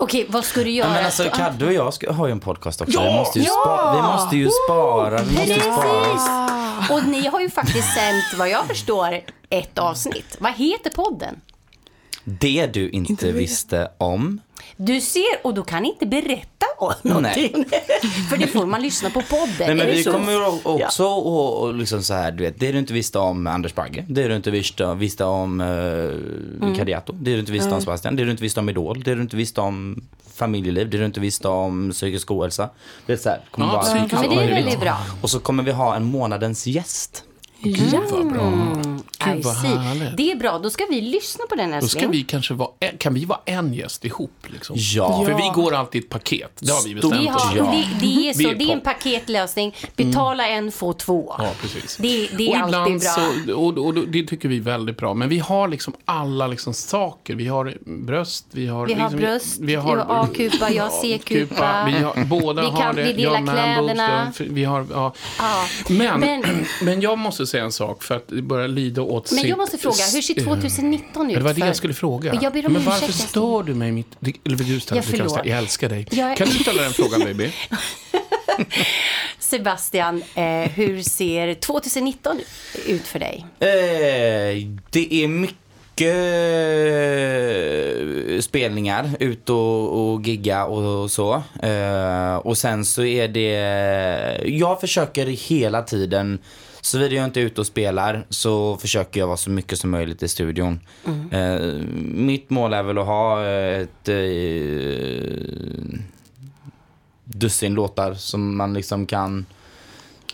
Okej, vad ska du Ja, göra? men alltså, Kaddo och jag ska, har ju en podcast också. Ja! Vi, måste ju Ja! spa, vi måste ju spara. Vi måste ju spara. Precis. Och ni har ju faktiskt sänt, vad jag förstår, ett avsnitt. Vad heter podden? Det du inte, visste om. Du ser, och du kan inte berätta om någonting. För det får man lyssna på podden. Nej, men vi så? kommer också och, och liksom så här, du vet, det du inte visste om Anders Bagge, det du inte visste, visste om uh, Kadiato, det du inte visste om Mm. Sebastian, det du inte visste om Idol, det du inte visste om familjeliv, det du inte visste om psykisk ohälsa. Det är så här, kommer Ja, vara psykisk Men det är väldigt bra. Och så kommer vi ha en månadens gäst. Gud vad bra. Mm, Gud, I vad see. härligt. Det är bra, då ska vi lyssna på den Då älskling. ska vi kanske vara, kan vi vara en gäst ihop? Liksom? Ja. För vi går alltid ett paket. Det har vi bestämt Vi har, oss för. det, det är så, Vi det är en paketlösning. Betala en, få två. Ja, precis. Det, det är och alltid bra. Så, och, och, det tycker vi är väldigt bra. Men vi har liksom alla liksom saker. Vi har bröst, vi har... Vi har liksom, bröst, vi har A-kupa, jag har C-kupa. Vi har, båda Vi kan- har det. vi delar kläderna. Vi har, ja. Ja. Men, men, Men- jag måste säga en sak för att det börjar lida åt Men sitt- jag måste fråga, hur ser 2019 ut? Ja, det var det jag skulle fråga. Jag ber om men varför ursäkt, stör du mig mitt... Eller du ställa Ja, du kan förlåt. ställa, Jag älskar dig. Jag- Kan du ställa den frågan, baby? Sebastian, eh, hur ser 2019 ut för dig? Eh, det är mycket eh, spelningar, ut och, och gigga och, och så. Eh, och sen så är det, jag försöker hela tiden, såvida jag inte är ute och spelar så försöker jag vara så mycket som möjligt i studion. Mm. Eh, mitt mål är väl att ha ett eh, dussin låtar som man liksom kan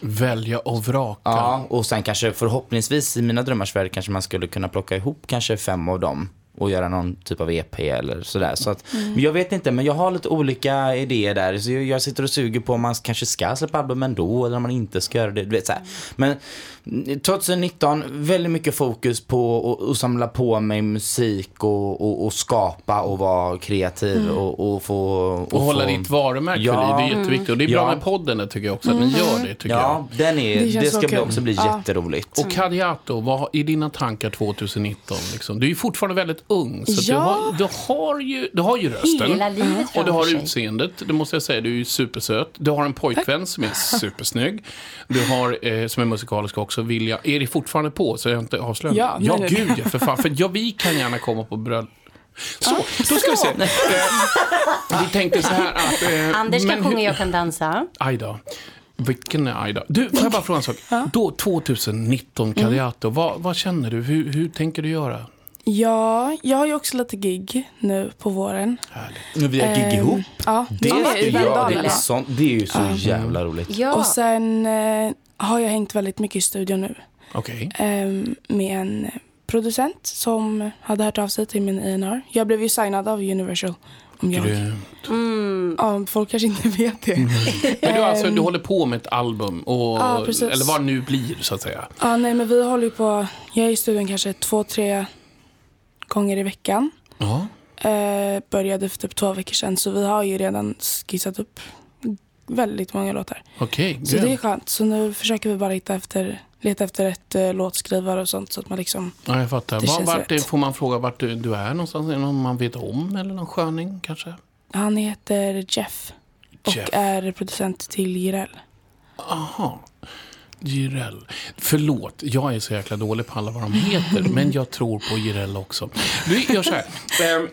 Välja och vraka. Ja, och sen kanske förhoppningsvis i mina drömmars värld kanske man skulle kunna plocka ihop kanske fem av dem och göra någon typ av EP eller sådär. Så att, Mm. men Jag vet inte, men jag har lite olika idéer där. Så jag, jag sitter och suger på om man kanske ska släppa album ändå eller om man inte ska göra det. Du vet, så här. Men mm, 2019, väldigt mycket fokus på att- att samla på mig musik och, och, och skapa och vara kreativ Mm. och, och få... Och hålla få... ditt varumärke Ja. Det är jätteviktigt. Och det är bra Ja. med podden, tycker jag också. Att ni gör det, tycker Ja, jag. den är, Det det, ska bli också bli Ja. jätteroligt. Och Kadiato, vad är dina tankar 2019? Liksom? Du är ju fortfarande väldigt ung, så Ja. du, har, du, har ju, du har ju rösten. Hela livet och du har sig. utseendet, det måste jag säga. Du är ju supersöt. Du har en pojkvän som är supersnygg. Du har, eh, som är musikalisk också, Vilja. Är det fortfarande på, så jag inte avslöjar? Ja, ja nej, gud ja, för fan. För ja, vi kan gärna komma på bröllop. Så, då ska vi se. Eh, vi tänkte så här att... Eh, Anders kan sjunga, jag kan dansa. Aida. Vilken är Aida? Du, får jag bara fråga en sak? Då, 2019, Kadiato, vad, vad känner du? Hur, hur tänker du göra? Ja, jag har ju också lite gig nu på våren. Men vi har gig Ehm, ihop. Ja, Det, ja, i jag, det, är sånt, det är ju så jävla roligt. Ja. Och sen eh, har jag hängt väldigt mycket i studion nu. Okej. ehm, med en producent som hade hört av sig till min A&R. Jag blev ju signad av Universal. Om jag, Grymt. Mm. ja, folk kanske inte vet det. Men du, alltså, Ehm, du håller på med ett album, och, Ja, precis. eller vad det nu blir, så att säga. Ja, nej, men vi håller ju på. Jag är i studion kanske två, tre gånger i veckan. Ja. Eh, började för typ två veckor sedan, så vi har ju redan skissat upp väldigt många låtar. Okej, Så det är skönt. Så nu försöker vi bara hitta efter, leta efter ett eh, låtskrivare och sånt så att man liksom... Ja, jag fattar. Det Var, känns vart, rätt. får man fråga vart du, du är någonstans? Är det någon man vet om? Eller någon sköning kanske? Han heter Jeff och Jeff. är producent till Jireel. Aha. Jireel. Förlåt, jag är så jäkla dålig på alla vad de heter, men jag tror på Jireel också. Vi gör så här. Ehm,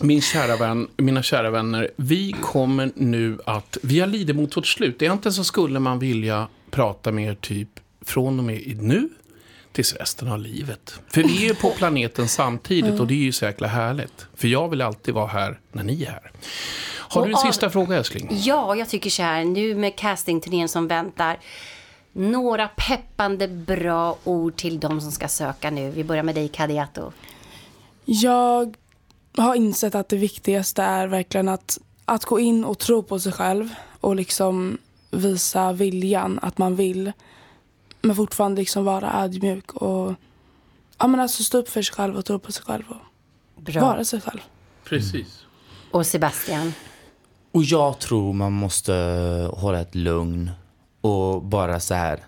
Min kära vän, mina kära vänner, vi kommer nu att... Vi har lidit mot vårt slut. Egentligen så skulle man vilja prata med er typ från och med nu tills resten av livet. För vi är på planeten samtidigt och det är ju så jäkla härligt. För jag vill alltid vara här när ni är här. Har du en sista fråga, älskling? Ja, jag tycker så här, nu med castingturnén som väntar. Några peppande bra ord till de som ska söka nu. Vi börjar med dig, Kadiato. Jag har insett att det viktigaste är verkligen att, att gå in och tro på sig själv och liksom visa viljan att man vill. Men fortfarande liksom vara ödmjuk och ja, men alltså stå upp för sig själv och tro på sig själv och Bra. vara sig själv. Precis. Och Sebastian. Och jag tror man måste hålla ett lugn och bara så här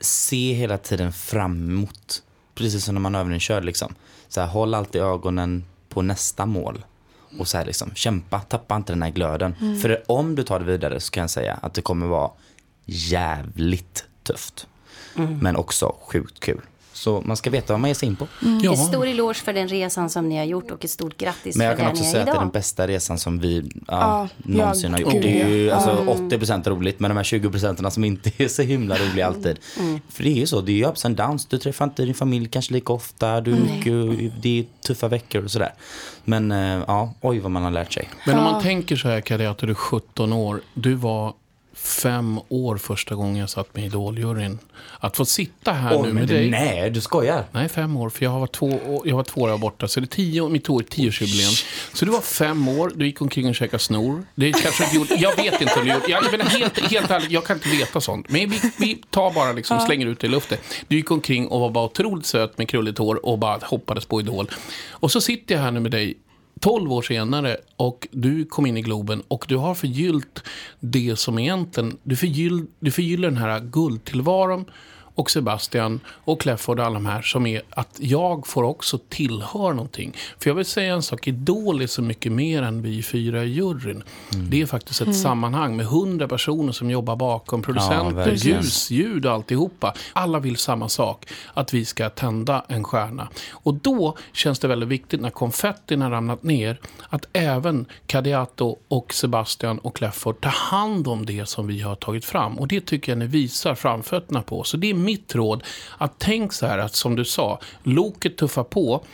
se hela tiden fram emot. Precis som när man övningskör liksom. Så här, håll alltid ögonen på nästa mål. Och så här liksom, kämpa, tappa inte den här glöden. Mm. För om du tar det vidare så kan jag säga att det kommer vara jävligt tufft. Mm. Men också sjukt kul. Så man ska veta vad man ger sig in på. En stor eloge för den resan som ni har gjort och ett stort grattis Men jag för kan också ni säga att det är den bästa resan som vi ja, Ja, någonsin ja, har gjort. gud, Det är ju ja. alltså, Mm. 80% roligt, men de här 20% som inte är så himla roliga alltid. Mm. För det är ju så, det är ju ups and downs. Du träffar inte din familj kanske lika ofta, du, Nej. mycket, det är tuffa veckor och sådär. Men eh, ja, oj vad man har lärt sig. Men om man tänker så här, Kari, att du är 17 år. Du var fem år första gången jag satt med i Idoljuryn. Att få sitta här Oj, nu men med det- dig. nej, du skojar. Nej, fem år. För jag var två, år- jag var två år borta. Så det är tio, mitt år, tioårsjubileum. Så du var fem år, du gick omkring och käkade snor. Det kanske du gjorde, jag vet inte om du gjorde. Jag menar helt, helt ärligt, jag kan inte veta sånt. Men vi, vi tar bara liksom, slänger ut det i luften. Du gick omkring och var bara otroligt söt med krulligt hår och bara hoppades på Idol. Och så sitter jag här nu med dig 12 år senare och du kom in i Globen och du har förgyllt det som egentligen, du, förgyll, du förgyller den här guldtillvaron och Sebastian och Clefford och alla de här som är att jag får också tillhöra någonting. För jag vill säga en sak, Idol är så mycket mer än vi fyra i juryn. Det är faktiskt ett Mm. sammanhang med hundra personer som jobbar bakom, producenter, verkligen. ljus, ljud och alltihopa. Alla vill samma sak, att vi ska tända en stjärna. Och då känns det väldigt viktigt när konfettin har ramlat ner att även Kadiato och Sebastian och Clefford tar hand om det som vi har tagit fram. Och det tycker jag ni visar framfötterna på. Så det är mitt råd, att tänk så här att som du sa, loket tuffar på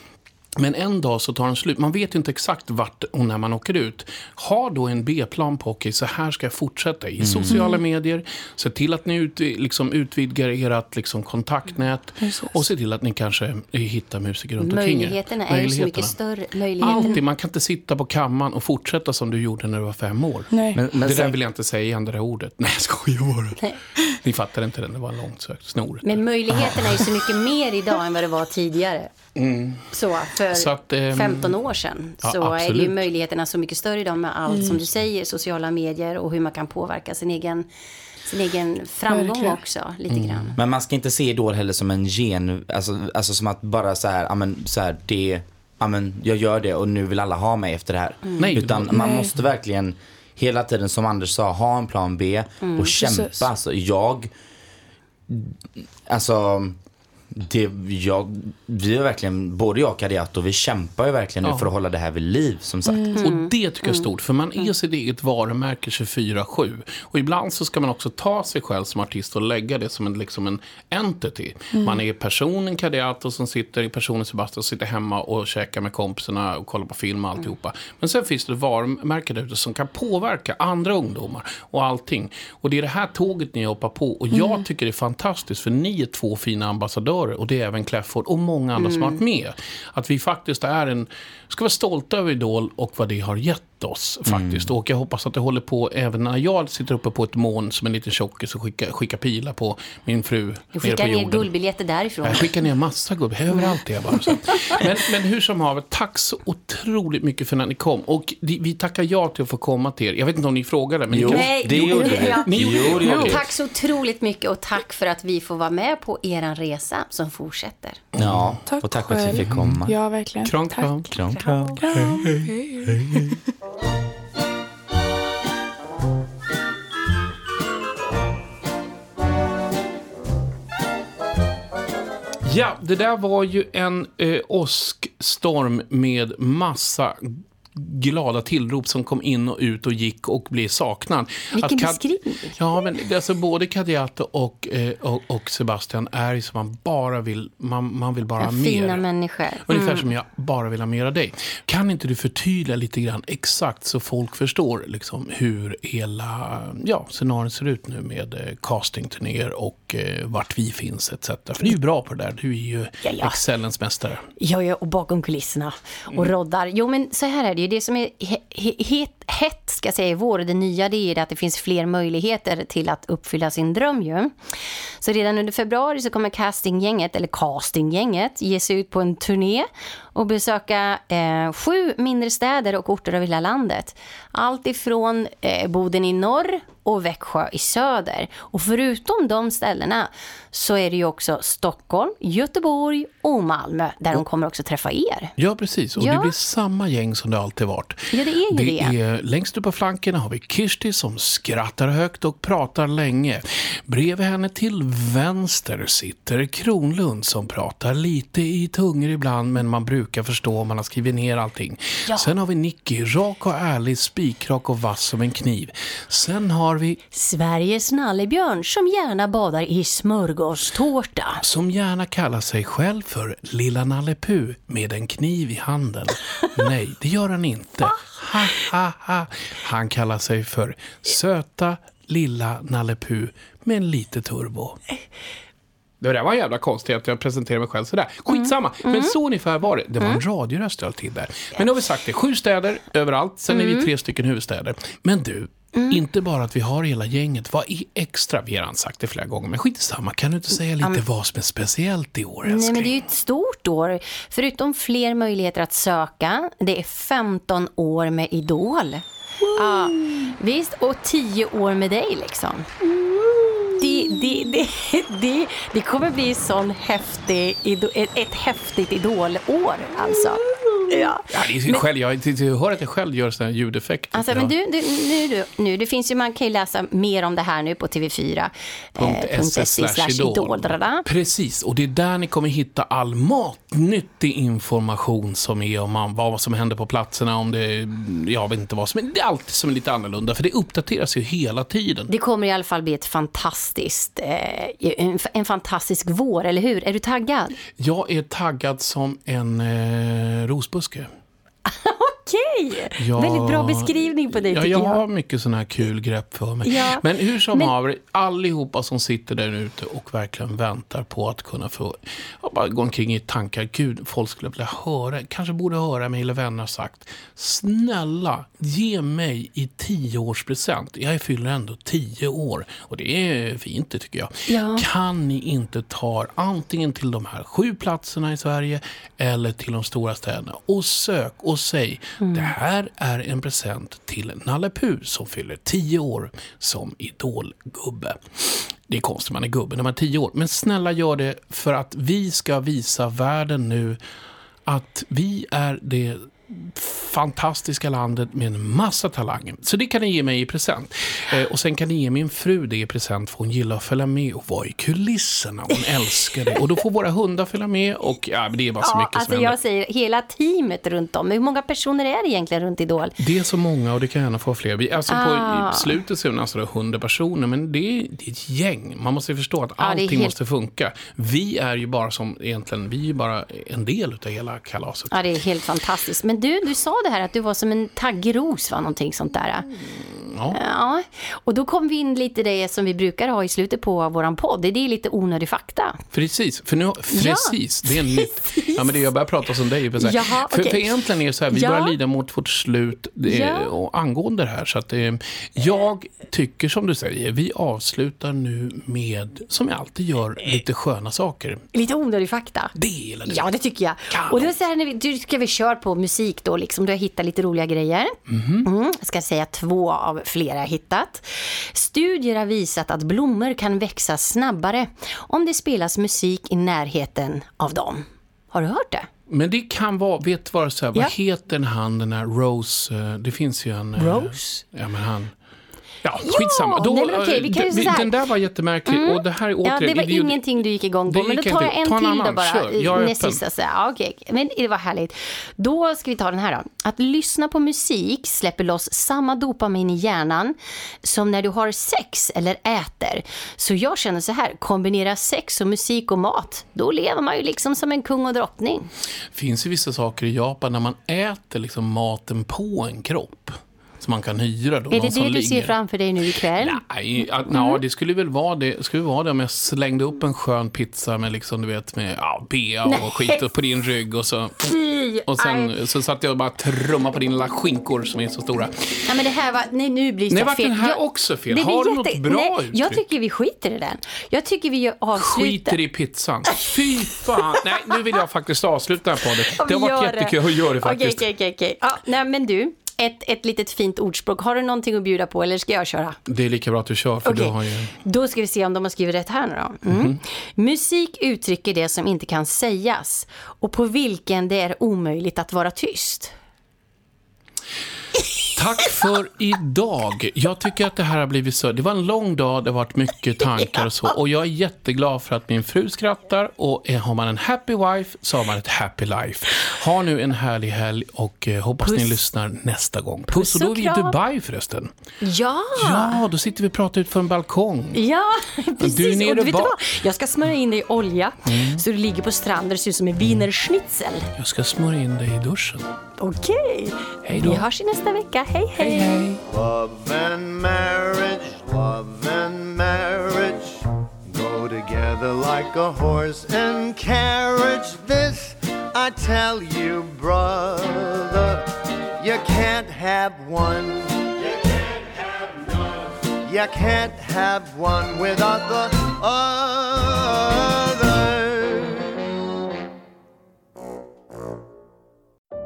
men en dag så tar den slut. Man vet ju inte exakt vart och när man åker ut. Ha då en B-plan på, okej, så här ska jag fortsätta. I Mm. sociala medier, se till att ni ut, liksom, utvidgar ert liksom, kontaktnät och se till att ni kanske hittar musiker runt omkring er. Möjligheterna är ju så mycket större. Möjligheterna. Alltid. Man kan inte sitta på kammaren och fortsätta som du gjorde när du var fem år. Nej. Men- men det där vill jag inte säga igen, det där ordet. Nej, jag skojar bara. Nej. Ni fattar inte den, det var långt sökt. Snor. Men möjligheterna är ju så mycket mer idag än vad det var tidigare. Så för Mm. Så att, ehm, 15 år sedan ja, så är det ju absolut. möjligheterna så mycket större idag med allt som du säger, sociala medier och hur man kan påverka sin egen, sin egen framgång Verkligen. också lite Mm. grann. Men man ska inte se Idol heller som en gen, alltså, alltså som att bara så här, ja men så här, det, ja men jag gör det och nu vill alla ha mig efter det här. Nej, Utan det- man Nej. måste verkligen hela tiden som Anders sa, ha en plan B och kämpa. Precis. Alltså jag, alltså det, jag, vi är verkligen, både jag och Kadiato, vi kämpar ju verkligen nu Ja. för att hålla det här vid liv som sagt. Och det tycker jag är stort, för man är sitt eget varumärke 24-7. Och ibland så ska man också ta sig själv som artist och lägga det som en, liksom en entity. Man är personen Kadiato som sitter, personen Sebastian som sitter hemma och käkar med kompisarna och kollar på film och alltihopa. Men sen finns det ett varumärke där ute som kan påverka andra ungdomar och allting. Och det är det här tåget ni hoppar på. Och jag tycker det är fantastiskt, för ni är två fina ambassadörer. Och det är även Kläfford och många andra som har varit med. Att vi faktiskt är en, ska vara stolta över Idol och vad det har gett oss faktiskt. Och jag hoppas att det håller på även när jag sitter uppe på ett moln som en liten tjockis och skickar, skickar pilar på min fru Du skickar ner jorden. guldbiljetter därifrån. Jag skickar ner massa gubb, överallt är jag bara. Så. Men, men hur som haver, tack så otroligt mycket för att ni kom. Och vi tackar ja till att få komma till er. Jag vet inte om ni frågade, men Jo. ni kan... Nej, det gjorde vi. ja. Ni gjorde gjorde. Tack så otroligt mycket och tack för att vi får vara med på er resa som fortsätter. Ja, Tack och tack för att vi själv. fick komma. Ja, verkligen. Kram, Tack. kram. Kram, kram. Ja, det där var ju en eh, åskstorm med massa glada tillrop som kom in och ut och gick och blev saknad. Vilken Kad- beskrivning. Ja, men alltså både Kadiato och, eh, och, och Sebastian är ju som man bara vill, man, man vill bara ha mer. Fina människor. Ungefär som jag bara vill ha mer av dig. Kan inte du förtydliga lite grann exakt så folk förstår liksom, hur hela ja, scenarion ser ut nu med eh, castingturnéer och eh, vart vi finns etc. För du är ju bra på det där. Du är ju Ja, ja. excellens mästare. Ja, ja, och bakom kulisserna och Mm. roddar. Jo, men så här är det ju. Det som är he- he- het, hett, ska säga, i vår, det nya, det är det att det finns fler möjligheter till att uppfylla sin dröm ju. Så redan under februari så kommer castinggänget, eller castinggänget, ge sig ut på en turné och besöka eh, sju mindre städer och orter över hela landet. Allt ifrån eh, Boden i norr och Växjö i söder. Och förutom de ställena så är det ju också Stockholm, Göteborg och Malmö där de kommer också träffa er. Ja, precis. Och Ja. det blir samma gäng som det alltid varit. Ja, det är ju det. Är, längst upp på flankerna har vi Kirsti som skrattar högt och pratar länge. Bredvid henne till vänster sitter Kronlund som pratar lite i tungor ibland, men man brukar förstå om man har skrivit ner allting. Sen har vi Nicky, rak och ärlig, spikrak och vass som en kniv. Sen har vi Sveriges nallebjörn som gärna badar i smörgåstårta. som gärna kallar sig själv för Lilla Nalle Puh med en kniv i handen. Nej, det gör han inte. Ha, ha. Han kallar sig för Söta Lilla Nalle Puh med en lite turbo. Det där var jävla konstigt att jag presenterade mig själv sådär. Skitsamma, men så ungefär var det. Det var en radioröst jag till där. Men nu har vi sagt det, sju städer överallt, sen är vi tre stycken huvudstäder. Men du, inte bara att vi har hela gänget, vad är extra? Vi har sagt det flera gånger, men skit samma. Kan du inte säga lite vad som är speciellt i år, älskling? Nej, men det är ju ett stort år. Förutom fler möjligheter att söka, det är 15 år med Idol. Ja, visst, och 10 år med dig liksom. Det, det, det, det, det kommer bli sån häftig, ett, häftigt idolår alltså. Ja. Ja, det är själv, jag, jag hör att jag själv gör sådana ljudeffekter. Alltså, ja. men du, du, nu, du, nu, det finns ju, man kan ju läsa mer om det här nu på tv4. eh, slash idol. Precis, och det är där ni kommer hitta all matnyttig information som är om man, vad som händer på platserna, om det, jag vet inte vad som det är alltid som är lite annorlunda, för det uppdateras ju hela tiden. Det kommer i alla fall bli ett fantastiskt, eh, en, en fantastisk vår, eller hur? Är du taggad? Jag är taggad som en eh, rosbuske. Okej! Ja. Väldigt bra beskrivning på dig Ja, tycker jag jag. har mycket sådana här kul grepp för mig. Ja, Men hur som men- haver, allihopa som sitter där ute och verkligen väntar på att kunna få bara gå omkring i tankar. Gud, folk skulle vilja höra, kanske borde höra mig eller vänner sagt. Snälla, ge mig i tioårspresent. Jag fyller ändå tio år och det är fint det tycker jag. Ja. Kan ni inte ta antingen till de här sju platserna i Sverige eller till de stora städerna och sök och säg Mm. det här är en present till Nalle Puh som fyller tio år som idolgubbe. Det är konstigt, man är gubbe när man är tio år. Men snälla gör det för att vi ska visa världen nu att vi är det fantastiska landet med en massa talanger. Så det kan ni ge mig i present. Eh, och sen kan ni ge min fru det i present för hon gillar att följa med och vara i kulisserna. Hon älskar det. Och då får våra hundar följa med och ja, det är bara så Ja, mycket alltså som händer. jag säger hela teamet runt om. Hur många personer är det egentligen runt Idol? Det är så många och det kan gärna få fler. Vi, alltså Ah. på, I slutet så är det alltså 100 personer, men det är, det är ett gäng. Man måste förstå att allting helt- måste funka. Vi är ju bara som, egentligen, vi är bara en del av hela kalaset. Ja, det är helt fantastiskt. Men du, du sa det här att du var som en taggros, var Någonting sånt där. Mm. Ja. Ja, och då kom vi in lite det som vi brukar ha i slutet på våran podd. Det är lite onödig fakta. Precis, för nu, precis, det är nytt. Ja, men det, jag börjar prata som dig. Jaha, för, okej. för egentligen är det så här, vi Ja. börjar lida mot vårt slut eh, Ja. och angående det här. Så att, eh, jag tycker som du säger, vi avslutar nu med, som jag alltid gör, lite sköna saker. Lite onödig fakta. Det gillar du. Ja, det tycker jag. Och då så här, när vi, du ska vi köra på musik då, liksom. Du har hittat lite roliga grejer. Mhm. Mm, jag ska säga två av flera hittat. Studier har visat att blommor kan växa snabbare om det spelas musik i närheten av dem. Har du hört det? Men det kan vara, vet du vad, så här, Ja. vad heter han den här Rose, eh, det finns ju en... eh, Rose? Ja, men han... Ja, skitsamma. nej, men okej, vi kan ju eh. Den där var jättemärklig Mm. och det här är Ja, det var idiot- ingenting du gick igång på. Det Men då tar jag en Ta en till annan, då bara. kör. Jag näst sista. Så. Ja, okej. Men det var härligt. Då ska vi ta den här då. Att lyssna på musik släpper loss samma dopamin i hjärnan som när du har sex eller äter. Så jag känner så här, kombinera sex och musik och mat. Då lever man ju liksom som en kung och drottning. finns ju vissa saker i Japan när man äter liksom maten på en kropp. Som man kan hyra då. är det det du ser ligger. framför dig nu ikväll? Nej, Mm. ja, det skulle väl vara det, skulle vara det om jag slängde upp en skön pizza med liksom, du vet, med ja, bea och Nej. skit på din rygg och så... Och Aj. sen så satt jag och bara trummade på dina lilla skinkor som är så stora. Nej, men det här var, nej, nu blir det Nej, fel. den här Jag- också fel? det Har du något bra nej, Jag uttryck? tycker vi skiter i den. Jag tycker vi gör- avslutar. Skiter i pizzan. Fy fan. Nej, nu vill jag faktiskt avsluta den här podden. Det har varit gör jättekul att göra det faktiskt. Okej, okej, okej. Ja, nej, men du, ett, ett litet fint ordspråk. Har du någonting att bjuda på eller ska jag köra? Det är lika bra att du kör, för Okej. du har ju... Då ska vi se om de har skrivit rätt här nu då. Mm. Mhm. Musik uttrycker det som inte kan sägas och på vilken det är omöjligt att vara tyst. Tack för idag. Jag tycker att det här har blivit så. Det var en lång dag, det har varit mycket tankar och så. Och jag är jätteglad för att min fru skrattar. Och har man en happy wife så har man ett happy life. Ha nu en härlig helg och eh, hoppas ni Puss. lyssnar nästa gång. Puss, Puss och då är vi i. Dubai förresten. Ja! Ja, då sitter vi och pratar ut för en balkong. Ja, precis. Du är nere och du vet vad? Jag ska smörja in dig i olja Mm. så du ligger på stranden och ser ut som en wienerschnitzel. Jag ska smörja in dig i duschen. Okej. Hej då. Vi hörs i nästa vecka. Hej, hej. Love and marriage, love and marriage go together like a horse and carriage. This I tell you, brother, you can't have one. You can't have one without the other.